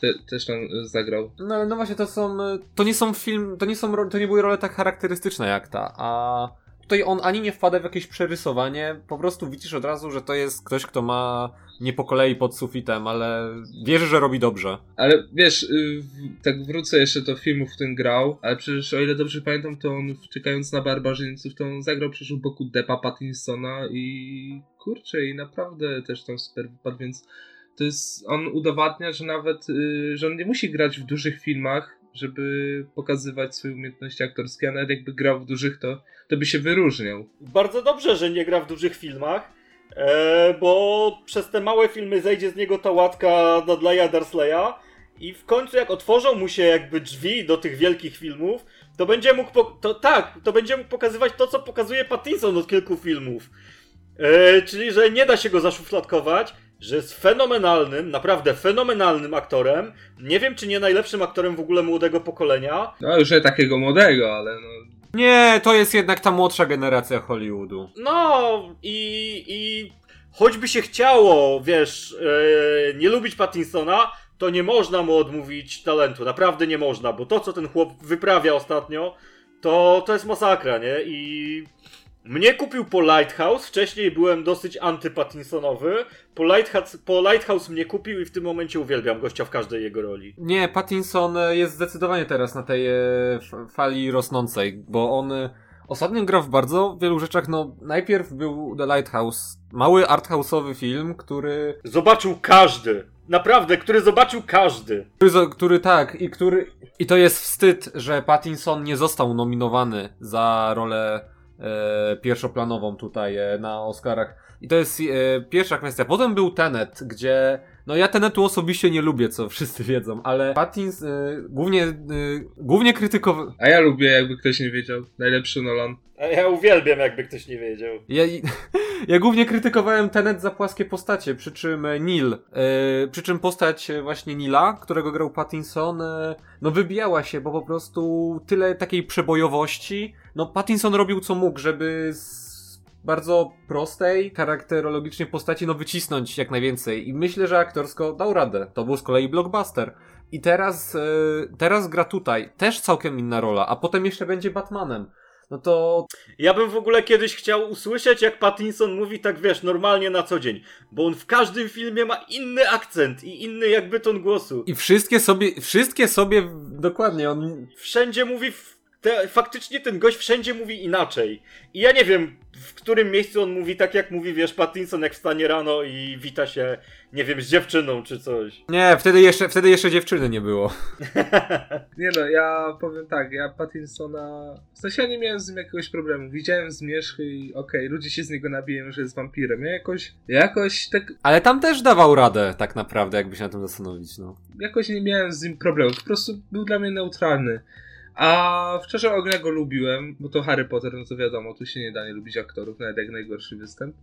Te, też tam y, zagrał. No ale no właśnie to są, e, to nie są film, to nie są, to nie były role tak charakterystyczne jak ta, a tutaj on ani nie wpada w jakieś przerysowanie, po prostu widzisz od razu, że to jest ktoś, kto ma nie po kolei pod sufitem, ale wierzy, że robi dobrze. Ale wiesz, y, tak wrócę jeszcze do filmu, w którym grał, ale przecież o ile dobrze pamiętam, to on Czekając na barbarzyńców, to on zagrał przecież u boku Deppa Pattinsona i kurczę, i naprawdę też tam super wypadł, więc to jest, on udowadnia, że nawet, y, że on nie musi grać w dużych filmach, żeby pokazywać swoje umiejętności aktorskie, a nawet jakby grał w dużych, to, to by się wyróżniał. Bardzo dobrze, że nie gra w dużych filmach, e, bo przez te małe filmy zejdzie z niego ta łatka Dudleya Dursleya i w końcu jak otworzą mu się jakby drzwi do tych wielkich filmów, to będzie mógł, to tak, to będzie mógł pokazywać to, co pokazuje Pattinson od kilku filmów. E, czyli, że nie da się go zaszufladkować, że jest fenomenalnym, naprawdę fenomenalnym aktorem. Nie wiem, czy nie najlepszym aktorem w ogóle młodego pokolenia. No już nie takiego młodego, ale no... Nie, to jest jednak ta młodsza generacja Hollywoodu. No i, i choćby się chciało, wiesz, e, nie lubić Pattinsona, to nie można mu odmówić talentu. Naprawdę nie można, bo to, co ten chłop wyprawia ostatnio, to, to jest masakra, nie? I mnie kupił po Lighthouse. Wcześniej byłem dosyć antypattinsonowy. Po Lighthouse, po Lighthouse mnie kupił i w tym momencie uwielbiam gościa w każdej jego roli. Nie, Pattinson e, jest zdecydowanie teraz na tej e, fali rosnącej, bo on e, ostatnio gra w bardzo wielu rzeczach. No, najpierw był The Lighthouse, mały arthouse'owy film, który Zobaczył każdy. Naprawdę, który zobaczył każdy. Który, który tak, i który. I to jest wstyd, że Pattinson nie został nominowany za rolę pierwszoplanową tutaj e, na Oscarach. I to jest e, pierwsza kwestia. Potem był Tenet, gdzie. No ja Tenetu osobiście nie lubię, co wszyscy wiedzą, ale Pattinson e, głównie, e, głównie krytykował. A ja lubię, jakby ktoś nie wiedział. Najlepszy Nolan. A Ja uwielbiam, jakby ktoś nie wiedział. Ja, ja głównie krytykowałem Tenet za płaskie postacie, przy czym e, Neil, e, przy czym postać e, właśnie Nila, którego grał Pattinson, e, no wybijała się, bo po prostu tyle takiej przebojowości. No Pattinson robił co mógł, żeby z bardzo prostej, charakterologicznie postaci no wycisnąć jak najwięcej i myślę, że aktorsko dał radę. To był z kolei blockbuster. I teraz, e, teraz gra tutaj, też całkiem inna rola, a potem jeszcze będzie Batmanem. No to Ja bym w ogóle kiedyś chciał usłyszeć, jak Pattinson mówi tak, wiesz, normalnie na co dzień. Bo on w każdym filmie ma inny akcent i inny jakby ton głosu. I wszystkie sobie, wszystkie sobie, dokładnie, on, Wszędzie mówi... W... Te, faktycznie ten gość wszędzie mówi inaczej. I ja nie wiem, w którym miejscu on mówi tak, jak mówi, wiesz, Pattinson, jak wstanie rano i wita się, nie wiem, z dziewczyną czy coś. nie, wtedy jeszcze, wtedy jeszcze dziewczyny nie było. Nie no, ja powiem tak, ja Pattinsona... W sensie ja nie miałem z nim jakiegoś problemu. Widziałem zmierzchy i okej, ludzie się z niego nabiją, że jest wampirem. Ja jakoś, jakoś tak, Ale tam też dawał radę, tak naprawdę, jakby się na tym zastanowić, no. jakoś nie miałem z nim problemu. Po prostu był dla mnie neutralny. A w Czarze Ognia go lubiłem, bo to Harry Potter, no to wiadomo, tu się nie da nie lubić aktorów, nawet jak najgorszy występ.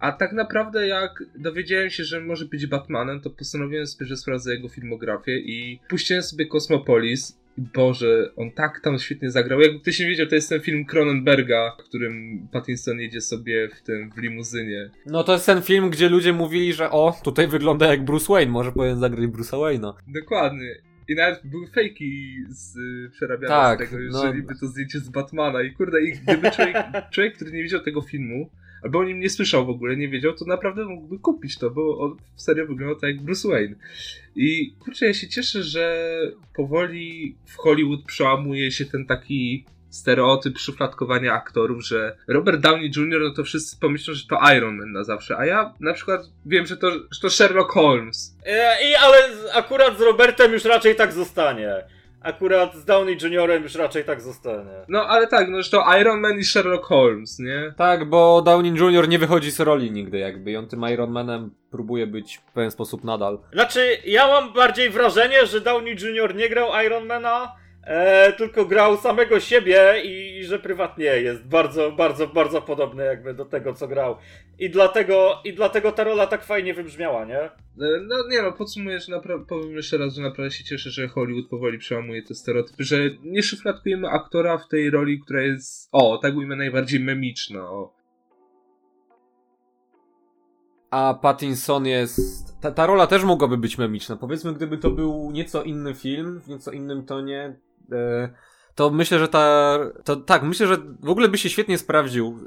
A tak naprawdę jak dowiedziałem się, że może być Batmanem, to postanowiłem sobie, że sprawdzę jego filmografię i puściłem sobie Cosmopolis. Boże, on tak tam świetnie zagrał. Jakby ktoś nie wiedział, to jest ten film Cronenberga, w którym Pattinson jedzie sobie w tym, w limuzynie. No to jest ten film, gdzie ludzie mówili, że o, tutaj wygląda jak Bruce Wayne, może powinien zagrać Bruce'a Wayne'a. Dokładnie. I nawet były fejki z, y, przerabiane Tak, z tego, no. że niby to zdjęcie z Batmana. I kurde, i gdyby człowiek, człowiek, który nie widział tego filmu, albo o nim nie słyszał w ogóle, nie wiedział, to naprawdę mógłby kupić to, bo on w serio wygląda tak jak Bruce Wayne. I kurczę, ja się cieszę, że powoli w Hollywood przełamuje się ten taki stereotyp szufladkowania aktorów, że Robert Downey Jr., no to wszyscy pomyślą, że to Iron Man na zawsze, a ja na przykład wiem, że to, że to Sherlock Holmes. E, I ale akurat z Robertem już raczej tak zostanie. Akurat z Downey Juniorem już raczej tak zostanie. No ale tak, no że to Iron Man i Sherlock Holmes, nie? Tak, bo Downey Jr. nie wychodzi z roli nigdy jakby i on tym Iron Manem próbuje być w pewien sposób nadal. Znaczy, ja mam bardziej wrażenie, że Downey Jr. nie grał Ironmana, e, tylko grał samego siebie i że prywatnie jest bardzo, bardzo, bardzo podobny jakby do tego, co grał. I dlatego, i dlatego ta rola tak fajnie wybrzmiała, nie? E, No nie no, podsumuję, że napra- powiem jeszcze raz, że naprawdę się cieszę, że Hollywood powoli przełamuje te stereotypy, że nie szufladkujemy aktora w tej roli, która jest, o, tak ujmę, najbardziej memiczna, o. A Pattinson jest. Ta, ta rola też mogłaby być memiczna. Powiedzmy, gdyby to był nieco inny film, w nieco innym tonie. E, to myślę, że ta. To, tak, myślę, że w ogóle by się świetnie sprawdził.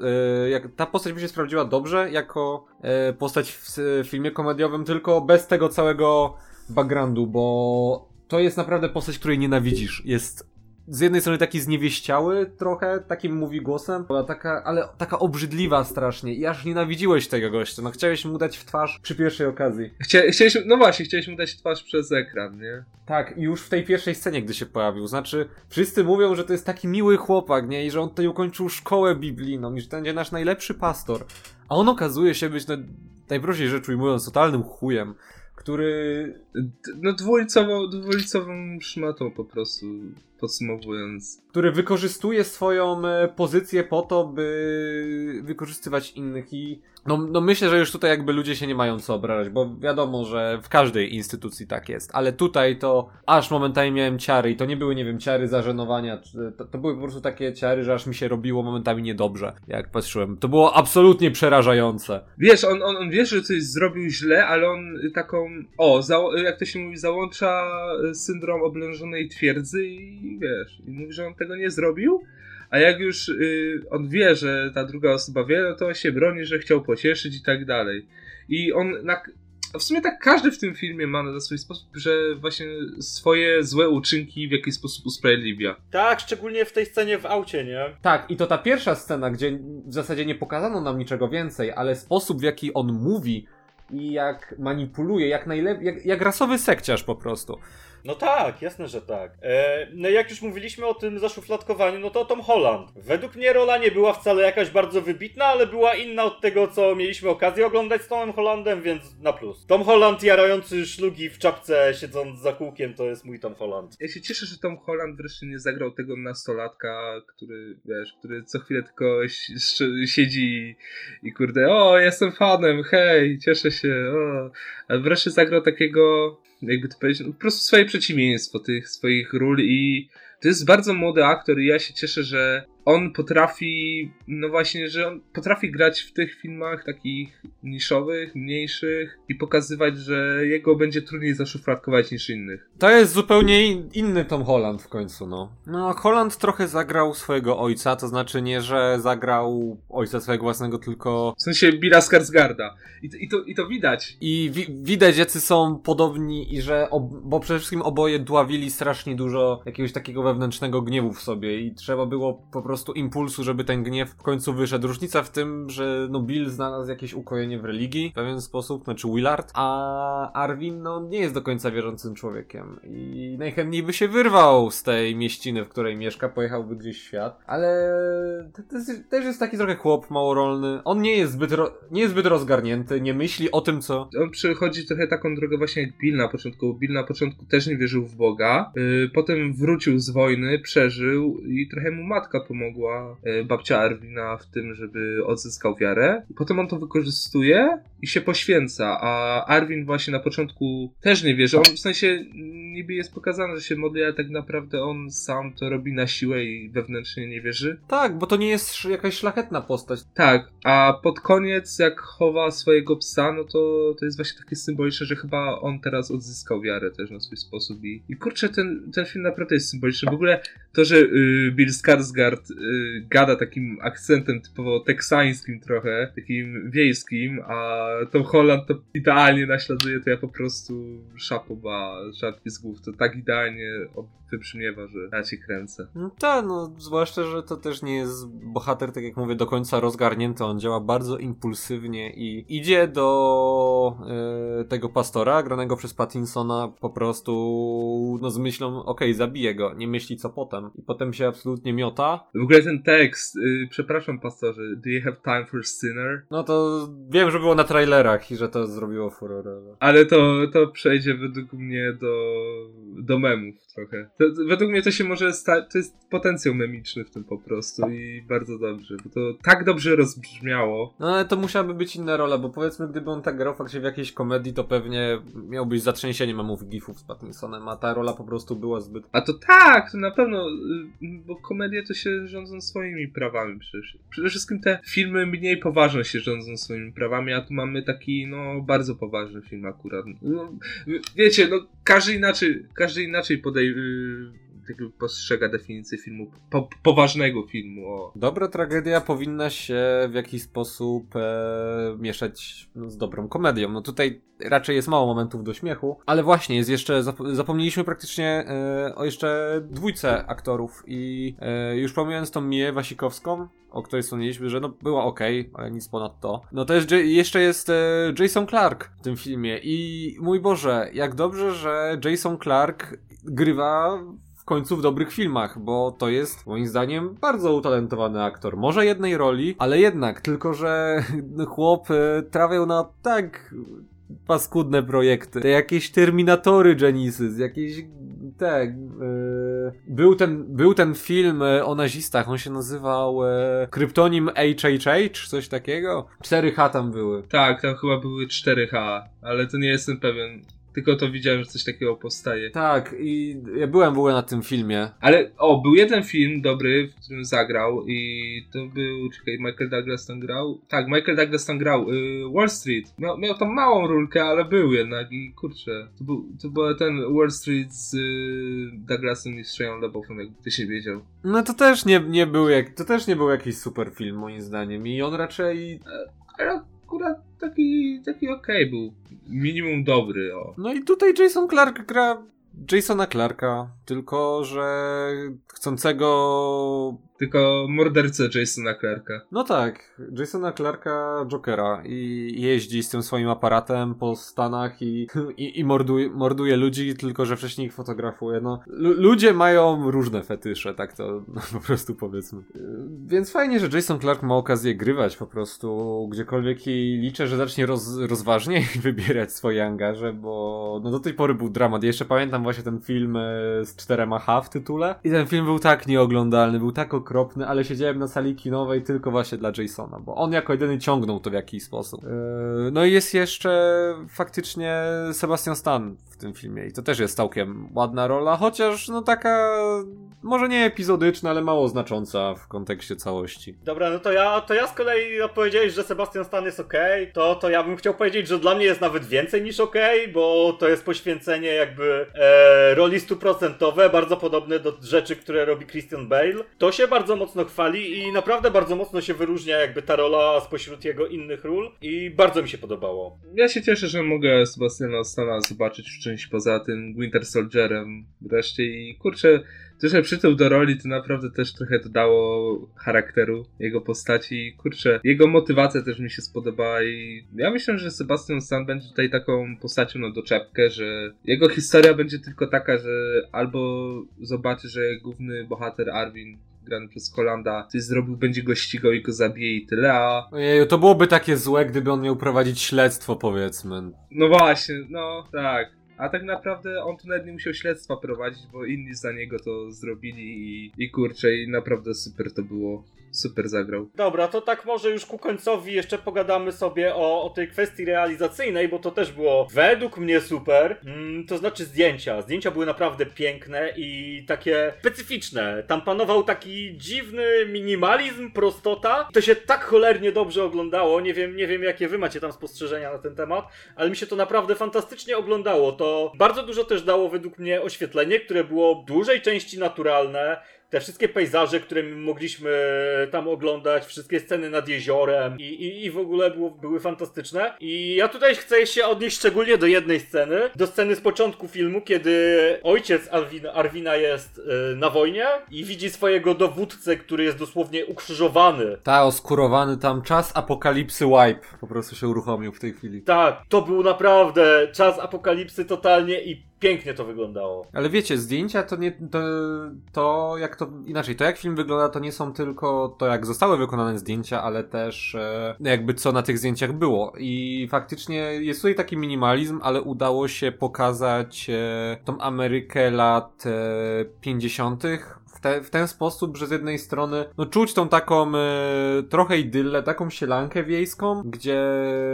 E, jak, ta postać by się sprawdziła dobrze jako e, postać w filmie komediowym, tylko bez tego całego backgroundu, bo to jest naprawdę postać, której nienawidzisz. Jest z jednej strony taki zniewieściały trochę, takim mówi głosem, ale taka, ale taka obrzydliwa strasznie i aż nienawidziłeś tego gościa, no chciałeś mu dać w twarz przy pierwszej okazji. Chcia, chcieliśmy, no właśnie, chcieliśmy dać twarz przez ekran, nie? Tak, i już w tej pierwszej scenie, gdy się pojawił, znaczy wszyscy mówią, że to jest taki miły chłopak, nie, i że on tutaj ukończył szkołę biblijną i że to będzie nasz najlepszy pastor, a on okazuje się być, no, najprościej rzecz ujmując, totalnym chujem, który No dwulicową, dwulicową szmatą po prostu, podsumowując. który wykorzystuje swoją e, pozycję po to, by wykorzystywać innych i no, no myślę, że już tutaj jakby ludzie się nie mają co obrażać, bo wiadomo, że w każdej instytucji tak jest, ale tutaj to aż momentami miałem ciary i to nie były, nie wiem, ciary zażenowania, to, to były po prostu takie ciary, że aż mi się robiło momentami niedobrze, jak patrzyłem. To było absolutnie przerażające. Wiesz, on, on, on wie, że coś zrobił źle, ale on taką, o, za, jak to się mówi, załącza syndrom oblężonej twierdzy i wiesz, i mówi, że on tego nie zrobił, a jak już y, on wie, że ta druga osoba wie, no to on się broni, że chciał pocieszyć i tak dalej. I on, na, w sumie tak każdy w tym filmie ma na swój sposób, że właśnie swoje złe uczynki w jakiś sposób usprawiedliwia. Tak, szczególnie w tej scenie w aucie, nie? Tak, i to ta pierwsza scena, gdzie w zasadzie nie pokazano nam niczego więcej, ale sposób w jaki on mówi i jak manipuluje, jak najlepiej, jak, jak rasowy sekciarz po prostu. No tak, jasne, że tak. E, no jak już mówiliśmy o tym zaszufladkowaniu, no to Tom Holland. Według mnie rola nie była wcale jakaś bardzo wybitna, ale była inna od tego, co mieliśmy okazję oglądać z Tomem Hollandem, więc na plus. Tom Holland jarający szlugi w czapce, siedząc za kółkiem, to jest mój Tom Holland. Ja się cieszę, że Tom Holland wreszcie nie zagrał tego nastolatka, który, wiesz, który co chwilę tylko siedzi i, kurde, o, jestem fanem, hej, cieszę się, o. A wreszcie zagrał takiego jakby to powiedzieć, no, po prostu swoje przeciwieństwo tych swoich ról i to jest bardzo młody aktor i ja się cieszę, że on potrafi, no właśnie, że on potrafi grać w tych filmach takich niszowych, mniejszych i pokazywać, że jego będzie trudniej zaszufladkować niż innych. To jest zupełnie inny Tom Holland w końcu, no. No, Holland trochę zagrał swojego ojca, to znaczy nie, że zagrał ojca swojego własnego, tylko... W sensie Billa Skarsgarda. I, i, to, I to widać. I wi widać, jacy są podobni i że, bo przede wszystkim oboje dławili strasznie dużo jakiegoś takiego wewnętrznego gniewu w sobie i trzeba było po prostu prostu impulsu, żeby ten gniew w końcu wyszedł. Różnica w tym, że no Bill znalazł jakieś ukojenie w religii w pewien sposób, znaczy Willard, a Arvin no nie jest do końca wierzącym człowiekiem i najchętniej by się wyrwał z tej mieściny, w której mieszka, pojechałby gdzieś w świat, ale to, jest, też jest taki trochę chłop małorolny. On nie jest zbyt, nie jest zbyt rozgarnięty, nie myśli o tym, co... On przechodzi trochę taką drogę właśnie jak Bill na początku. Bill na początku też nie wierzył w Boga, yy, potem wrócił z wojny, przeżył i trochę mu matka pomogła pomogła e, babcia Arwina w tym, żeby odzyskał wiarę. Potem on to wykorzystuje i się poświęca, a Arwin właśnie na początku też nie wierzy. On w sensie niby jest pokazane, że się modli, ale tak naprawdę on sam to robi na siłę i wewnętrznie nie wierzy. Tak, bo to nie jest jakaś szlachetna postać. Tak, a pod koniec jak chowa swojego psa, no to to jest właśnie takie symboliczne, że chyba on teraz odzyskał wiarę też na swój sposób i, i kurczę, ten, ten film naprawdę jest symboliczny. W ogóle to, że y, Bill Skarsgård y, gada takim akcentem typowo teksańskim trochę, takim wiejskim, a Tom Holland to idealnie naśladuje, to ja po prostu szapoba, żartki z głów, to tak idealnie wybrzmiewa, że ja cię kręcę. No tak, no zwłaszcza, że to też nie jest bohater, tak jak mówię, do końca rozgarnięty, on działa bardzo impulsywnie i idzie do e, tego pastora, granego przez Pattinsona, po prostu no z myślą, okej, okay, zabiję go, nie myśli co potem. I potem się absolutnie miota. W ogóle ten tekst, yy, przepraszam pastorze, do you have time for sinner? No to wiem, że było na trailerach i że to zrobiło furorę. Ale to, to przejdzie według mnie do, do memów trochę. To, według mnie to się może stać, to jest potencjał memiczny w tym po prostu i bardzo dobrze, bo to tak dobrze rozbrzmiało. No ale to musiałaby być inna rola, bo powiedzmy, gdyby on tak grał faktycznie w jakiejś komedii, to pewnie miałbyś zatrzęsienie memów gifów z Pattinsonem, a ta rola po prostu była zbyt... A to tak, to na pewno, y, bo komedie to się rządzą swoimi prawami przecież. Przede wszystkim te filmy mniej poważne się rządzą swoimi prawami, a tu mamy taki, no, bardzo poważny film akurat. No, wiecie, no, każdy inaczej, każdy inaczej podejdzie yy, postrzega definicję filmu, po, poważnego filmu. O. Dobra tragedia powinna się w jakiś sposób e, mieszać no, z dobrą komedią. No tutaj raczej jest mało momentów do śmiechu, ale właśnie jest jeszcze, zapomnieliśmy praktycznie e, o jeszcze dwójce aktorów i e, już pomijając tą Mię Wasikowską, o której wspomnieliśmy, że no była ok, ale nic ponad to. No to jest, jeszcze jest e, Jason Clark w tym filmie i mój Boże, jak dobrze, że Jason Clark grywa w końcu w dobrych filmach, bo to jest moim zdaniem bardzo utalentowany aktor. Może jednej roli, ale jednak, tylko że chłop e, trafiał na tak paskudne projekty. Te jakieś Terminatory Genesis, jakieś tak. Yy, był, ten, był ten film e, o nazistach, on się nazywał yy, Kryptonim HHH, coś takiego? 4H tam były. Tak, tam chyba były 4H, ale to nie jestem pewien. Tylko to widziałem, że coś takiego powstaje. Tak, i ja byłem w ogóle na tym filmie. Ale, o, był jeden film dobry, w którym zagrał i to był, czekaj, Michael Douglas tam grał? Tak, Michael Douglas tam grał. Y, Wall Street. Miał, miał tam małą rulkę, ale był jednak i kurczę. To był, to był ten Wall Street z y, Douglasem i Shreya LaBeoufem, jakby ty się wiedział. No to też nie, nie był jak, to też nie był jakiś super film moim zdaniem i on raczej... E, ale akurat taki, taki okej okay był. Minimum dobry, o. No i tutaj Jason Clark gra Jasona Clarka, tylko że chcącego tylko mordercę Jasona Clarka. No tak, Jasona Clarka Jokera i jeździ z tym swoim aparatem po Stanach i, i, i morduje, morduje ludzi, tylko że wcześniej ich fotografuje. No, ludzie mają różne fetysze, tak to no, po prostu powiedzmy. Więc fajnie, że Jason Clark ma okazję grywać po prostu gdziekolwiek i liczę, że zacznie roz, rozważniej wybierać swoje angaże, bo no do tej pory był dramat. Jeszcze pamiętam właśnie ten film e, z czterema H w tytule i ten film był tak nieoglądalny, był tak okropny, ale siedziałem na sali kinowej tylko właśnie dla Jasona, bo on jako jedyny ciągnął to w jakiś sposób. E, no i jest jeszcze faktycznie Sebastian Stan tym filmie i to też jest całkiem ładna rola, chociaż no taka może nie epizodyczna, ale mało znacząca w kontekście całości. Dobra, no to ja, to ja z kolei odpowiedziałeś, że Sebastian Stan jest ok, to, to ja bym chciał powiedzieć, że dla mnie jest nawet więcej niż ok, bo to jest poświęcenie jakby e, roli stuprocentowe, bardzo podobne do rzeczy, które robi Christian Bale. To się bardzo mocno chwali i naprawdę bardzo mocno się wyróżnia jakby ta rola spośród jego innych ról i bardzo mi się podobało. Ja się cieszę, że mogę Sebastiana Stana zobaczyć w czymś poza tym Winter Soldierem wreszcie i kurczę, to, że przytył do roli, to naprawdę też trochę dodało charakteru jego postaci. Kurczę, jego motywacja też mi się spodobała i ja myślę, że Sebastian Stan będzie tutaj taką postacią na doczepkę, że jego historia będzie tylko taka, że albo zobaczy, że główny bohater Arwin grany przez Kolanda, coś zrobił, będzie go ścigał i go zabije i tyle, a... Ojeju, to byłoby takie złe, gdyby on miał prowadzić śledztwo, powiedzmy. No właśnie, no tak. A tak naprawdę on tu nawet nie musiał śledztwa prowadzić, bo inni za niego to zrobili i, i kurczę, i naprawdę super to było super zagrał. Dobra, to tak może już ku końcowi jeszcze pogadamy sobie o, o tej kwestii realizacyjnej, bo to też było według mnie super. Mm, to znaczy zdjęcia. Zdjęcia były naprawdę piękne i takie specyficzne. Tam panował taki dziwny minimalizm, prostota. To się tak cholernie dobrze oglądało. Nie wiem, nie wiem jakie wy macie tam spostrzeżenia na ten temat, ale mi się to naprawdę fantastycznie oglądało. To bardzo dużo też dało według mnie oświetlenie, które było dużej części naturalne te wszystkie pejzaże, które mogliśmy tam oglądać, wszystkie sceny nad jeziorem i, i, i w ogóle było, były fantastyczne. I ja tutaj chcę się odnieść szczególnie do jednej sceny, do sceny z początku filmu, kiedy ojciec Arwina, Arwina jest y, na wojnie i widzi swojego dowódcę, który jest dosłownie ukrzyżowany. Ta, oskurowany tam czas apokalipsy wipe po prostu się uruchomił w tej chwili. Tak, to był naprawdę czas apokalipsy totalnie i pięknie to wyglądało. Ale wiecie, zdjęcia to nie. To, to jak to. Inaczej, to jak film wygląda, to nie są tylko to, jak zostały wykonane zdjęcia, ale też e, jakby co na tych zdjęciach było. I faktycznie jest tutaj taki minimalizm, ale udało się pokazać e, tą Amerykę lat e, 50 te, w ten sposób, że z jednej strony no, czuć tą taką e, trochę idyllę, taką sielankę wiejską, gdzie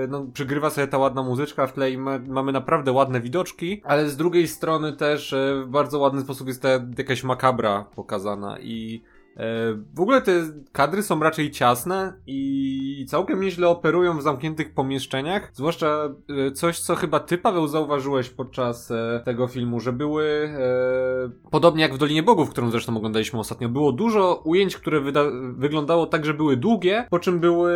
no, przygrywa sobie ta ładna muzyczka w tle i ma, mamy naprawdę ładne widoczki, ale z drugiej strony też e, w bardzo ładny sposób jest ta jakaś makabra pokazana i w ogóle te kadry są raczej ciasne i całkiem nieźle operują w zamkniętych pomieszczeniach. Zwłaszcza e, coś, co chyba ty, Paweł, zauważyłeś podczas e, tego filmu, że były, podobnie jak w Dolinie Bogów, którą zresztą oglądaliśmy ostatnio, było dużo ujęć, które wyglądało tak, że były długie, po czym były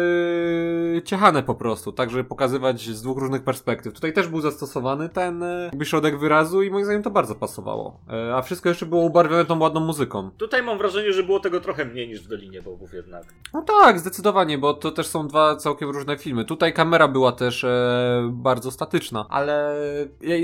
ciechane po prostu, tak, żeby pokazywać z dwóch różnych perspektyw. Tutaj też był zastosowany ten jakby środek wyrazu i moim zdaniem to bardzo pasowało. A wszystko jeszcze było ubarwione tą ładną muzyką. Tutaj mam wrażenie, że było tego trochę mniej niż w Dolinie Bogów jednak. No tak, zdecydowanie, bo to też są dwa całkiem różne filmy. Tutaj kamera była też e, bardzo statyczna, ale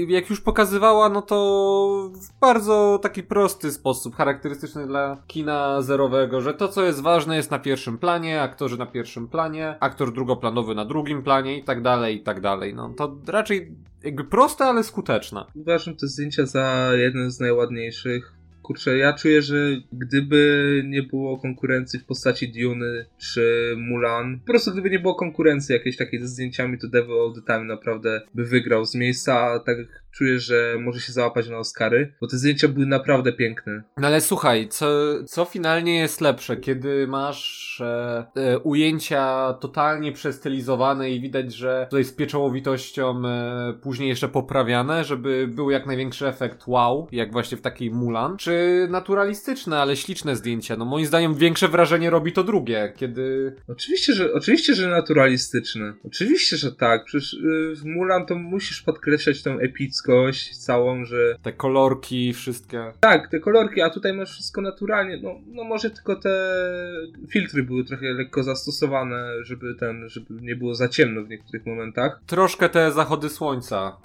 jak już pokazywała, no to w bardzo taki prosty sposób, charakterystyczny dla kina zerowego, że to co jest ważne jest na pierwszym planie, aktorzy na pierwszym planie, aktor drugoplanowy na drugim planie i tak dalej, i tak dalej. No to raczej jakby proste, ale skuteczne. Uważam te zdjęcia za jeden z najładniejszych kurczę, ja czuję, że gdyby nie było konkurencji w postaci Duny czy Mulan, po prostu gdyby nie było konkurencji jakiejś takiej ze zdjęciami, to Devil All The Time naprawdę by wygrał z miejsca, tak czuję, że może się załapać na Oscary, bo te zdjęcia były naprawdę piękne. No ale słuchaj, co, co finalnie jest lepsze, kiedy masz e, e, ujęcia totalnie przestylizowane i widać, że tutaj z pieczołowitością e, później jeszcze poprawiane, żeby był jak największy efekt wow, jak właśnie w takiej Mulan, czy naturalistyczne, ale śliczne zdjęcia. No moim zdaniem większe wrażenie robi to drugie, kiedy... Oczywiście, że, oczywiście, że naturalistyczne. Oczywiście, że tak. Przecież y, w Mulan to musisz podkreślać tą epickość całą, że... Te kolorki, wszystkie. Tak, te kolorki, a tutaj masz wszystko naturalnie. No, no może tylko te filtry były trochę lekko zastosowane, żeby ten, żeby nie było za ciemno w niektórych momentach. Troszkę te zachody słońca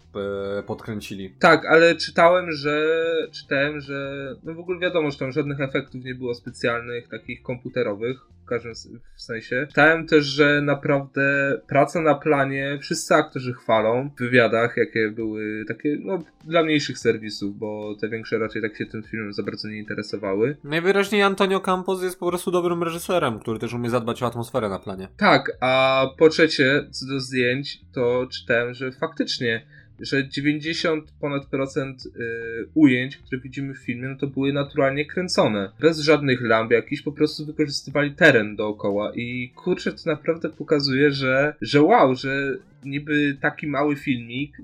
e, podkręcili. Tak, ale czytałem, że czytałem, że no w ogóle wiadomo, że tam żadnych efektów nie było specjalnych, takich komputerowych w każdym w sensie. Czytałem też, że naprawdę praca na planie wszyscy aktorzy chwalą w wywiadach, jakie były takie, no, dla mniejszych serwisów, bo te większe raczej tak się tym filmem za bardzo nie interesowały. Najwyraźniej Antonio Campos jest po prostu dobrym reżyserem, który też umie zadbać o atmosferę na planie. Tak, a po trzecie, co do zdjęć, to czytałem, że faktycznie że 90 ponad procent y, ujęć, które widzimy w filmie, no to były naturalnie kręcone. Bez żadnych lamp jakichś, po prostu wykorzystywali teren dookoła i kurczę, to naprawdę pokazuje, że, że wow, że niby taki mały filmik,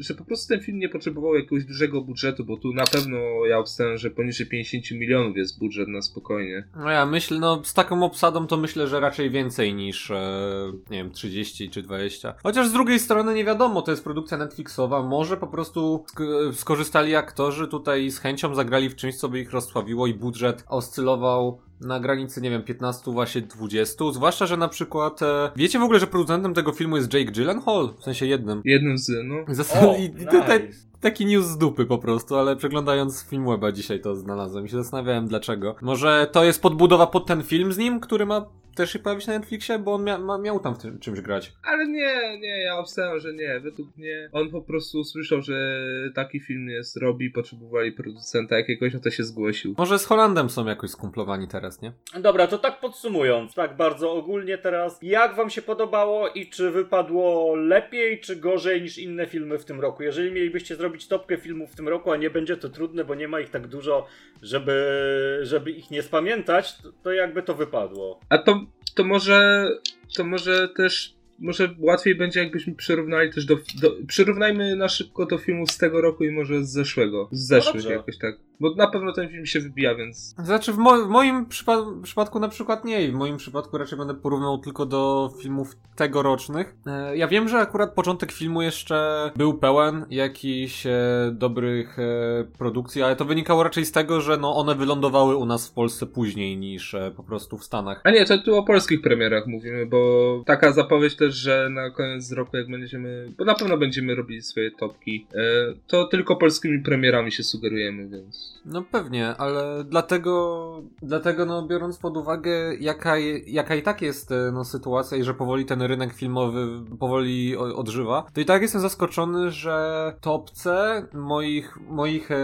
że po prostu ten film nie potrzebował jakiegoś dużego budżetu, bo tu na pewno ja obstawiam, że poniżej 50 milionów jest budżet na spokojnie. No ja myślę, no z taką obsadą to myślę, że raczej więcej niż, e, nie wiem, 30 czy 20. Chociaż z drugiej strony nie wiadomo, to jest produkcja Netflixowa, może po prostu sk- skorzystali aktorzy tutaj z chęcią zagrali w czymś, co by ich rozsławiło i budżet oscylował na granicy, nie wiem, 15, właśnie 20. Zwłaszcza, że na przykład. E, wiecie w ogóle, że producentem tego filmu jest Jake Gyllenhaal? W sensie jednym. Jednym z, no. Zas- o, i, nice. Taki news z dupy po prostu, ale przeglądając film weba dzisiaj to znalazłem i się zastanawiałem dlaczego. Może to jest podbudowa pod ten film z nim, który ma też się pojawić na Netflixie, bo on mia ma, miał tam w tym czymś grać. Ale nie, nie, ja obstawiam, że nie. Według mnie on po prostu usłyszał, że taki film jest, robi, potrzebowali producenta jakiegoś, no to się zgłosił. Może z Holandem są jakoś skumplowani teraz, nie? Dobra, to tak podsumując, tak bardzo ogólnie teraz, jak wam się podobało i czy wypadło lepiej, czy gorzej niż inne filmy w tym roku? Jeżeli mielibyście zrobić topkę filmów w tym roku, a nie będzie to trudne, bo nie ma ich tak dużo, żeby, żeby ich nie spamiętać, to, to jakby to wypadło. A to to może, to może też może łatwiej będzie, jakbyśmy przyrównali też do, do. Przyrównajmy na szybko do filmów z tego roku i może z zeszłego. Z zeszłych no jakoś tak. Bo na pewno ten film się wybija, więc. Znaczy, w, mo w moim przypa przypadku na przykład nie. W moim przypadku raczej będę porównał tylko do filmów tegorocznych. E, ja wiem, że akurat początek filmu jeszcze był pełen jakichś e, dobrych e, produkcji, ale to wynikało raczej z tego, że no, one wylądowały u nas w Polsce później niż e, po prostu w Stanach. A nie, to tu o polskich premierach mówimy, bo taka zapowiedź też, że na koniec roku, jak będziemy. Bo na pewno będziemy robili swoje topki, e, to tylko polskimi premierami się sugerujemy, więc. No pewnie, ale dlatego, dlatego no biorąc pod uwagę jaka, jaka i tak jest e, no, sytuacja i że powoli ten rynek filmowy powoli odżywa, to i tak jestem zaskoczony, że topce moich, moich e,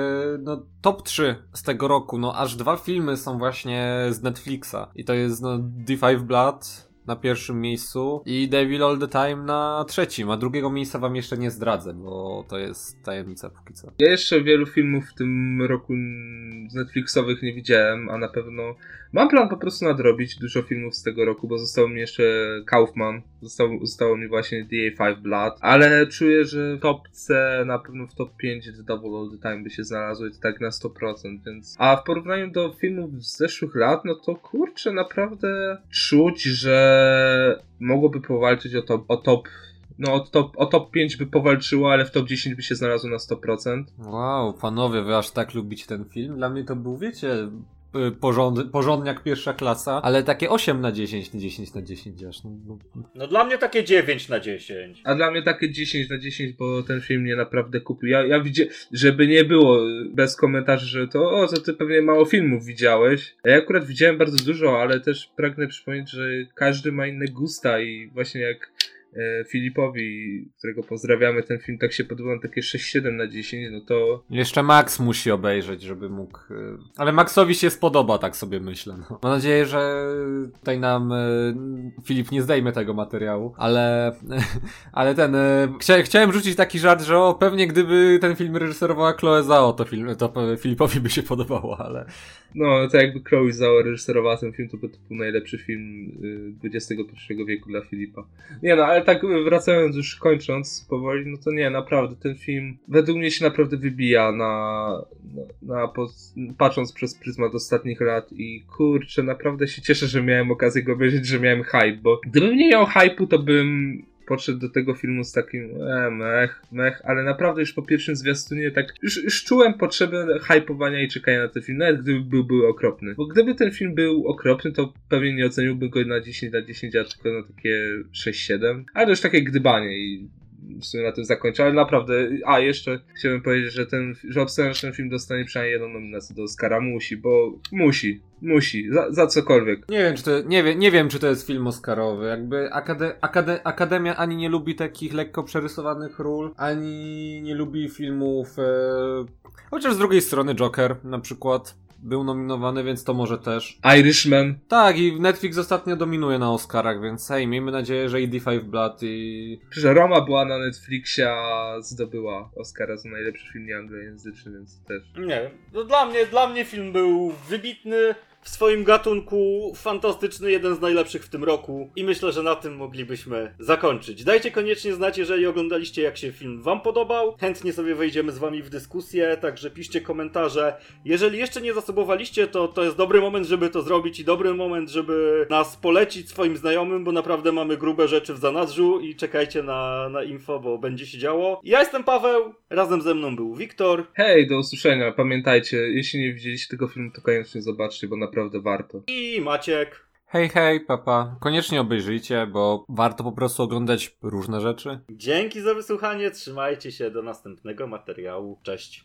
no, top 3 z tego roku, no aż dwa filmy są właśnie z Netflixa. I to jest no D5 Blood na pierwszym miejscu i Devil All The Time na trzecim, a drugiego miejsca wam jeszcze nie zdradzę, bo to jest tajemnica póki co. Ja jeszcze wielu filmów w tym roku z Netflixowych nie widziałem, a na pewno mam plan po prostu nadrobić dużo filmów z tego roku, bo został mi jeszcze Kaufman, zostało, zostało mi właśnie DA5 Blood, ale czuję, że w topce na pewno w top 5 The Double All The Time by się znalazło i to tak na 100%, więc... A w porównaniu do filmów z zeszłych lat, no to kurczę, naprawdę czuć, że mogłoby powalczyć o top, o top no o top, o top 5 by powalczyło, ale w top 10 by się znalazło na 100%. Wow, panowie, wy aż tak lubicie ten film? Dla mnie to był, wiecie, porząd, porządniak pierwsza klasa, ale takie 8 na 10, 10 na 10 aż. No, no. no dla mnie takie 9 na 10. A dla mnie takie 10 na 10, bo ten film mnie naprawdę kupił. Ja, ja widzę, żeby nie było bez komentarzy, że to o, to ty pewnie mało filmów widziałeś. Ja akurat widziałem bardzo dużo, ale też pragnę przypomnieć, że każdy ma inne gusta i właśnie jak Filipowi, którego pozdrawiamy, ten film tak się podobał takie 6-7 na 10, no to... Jeszcze Max musi obejrzeć, żeby mógł... E, ale Maxowi się spodoba, tak sobie myślę. No. Mam nadzieję, że tutaj nam e, Filip nie zdejmie tego materiału, ale ale ten... Chcia, chciałem rzucić taki żart, że o, pewnie gdyby ten film reżyserowała Chloe Zhao, to, film, to Filipowi by się podobało, ale No, to jakby Chloe Zhao reżyserowała ten film, to by to był najlepszy film y, XXI wieku dla Filipa. Nie no, ale tak wracając już, kończąc powoli, no to nie, naprawdę, ten film według mnie się naprawdę wybija na, na, na patrząc przez pryzmat ostatnich lat i kurczę, naprawdę się cieszę, że miałem okazję go obejrzeć, że miałem hype, bo gdybym nie miał hype'u, to bym podszedł do tego filmu z takim e, mech, mech, ale naprawdę już po pierwszym zwiastunie tak już, już czułem potrzebę hypowania i czekania na ten film, nawet gdyby był, był okropny. Bo gdyby ten film był okropny, to pewnie nie oceniłbym go na 10 na 10, a tylko na takie 6-7. Ale to już takie gdybanie i w sumie na tym zakończę, ale naprawdę, a jeszcze chciałbym powiedzieć, że ten, że obstawiam, że ten film dostanie przynajmniej jedną nominację do Oscara, musi, bo musi, musi, za, za cokolwiek. Nie wiem, czy to, nie, wiem, nie wiem, czy to jest film Oscarowy, jakby akade, akade, Akademia ani nie lubi takich lekko przerysowanych ról, ani nie lubi filmów, e... chociaż z drugiej strony Joker na przykład był nominowany, więc to może też. Irishman. Tak, i Netflix ostatnio dominuje na Oscarach, więc hej, miejmy nadzieję, że i D5 Blood i... Że Roma była na Netflixie, a zdobyła Oscara za najlepszy film nieanglojęzyczny, więc też. Nie, no dla mnie, dla mnie film był wybitny, w swoim gatunku fantastyczny, jeden z najlepszych w tym roku i myślę, że na tym moglibyśmy zakończyć. Dajcie koniecznie znać, jeżeli oglądaliście, jak się film wam podobał. Chętnie sobie wejdziemy z wami w dyskusję, także piszcie komentarze. Jeżeli jeszcze nie zasobowaliście, to to jest dobry moment, żeby to zrobić i dobry moment, żeby nas polecić swoim znajomym, bo naprawdę mamy grube rzeczy w zanadrzu i czekajcie na, na info, bo będzie się działo. Ja jestem Paweł, razem ze mną był Wiktor. Hej, do usłyszenia. Pamiętajcie, jeśli nie widzieliście tego filmu, to koniecznie zobaczcie, bo naprawdę naprawdę warto. I Maciek. Hej, hej, papa. Koniecznie obejrzyjcie, bo warto po prostu oglądać różne rzeczy. Dzięki za wysłuchanie, trzymajcie się do następnego materiału. Cześć.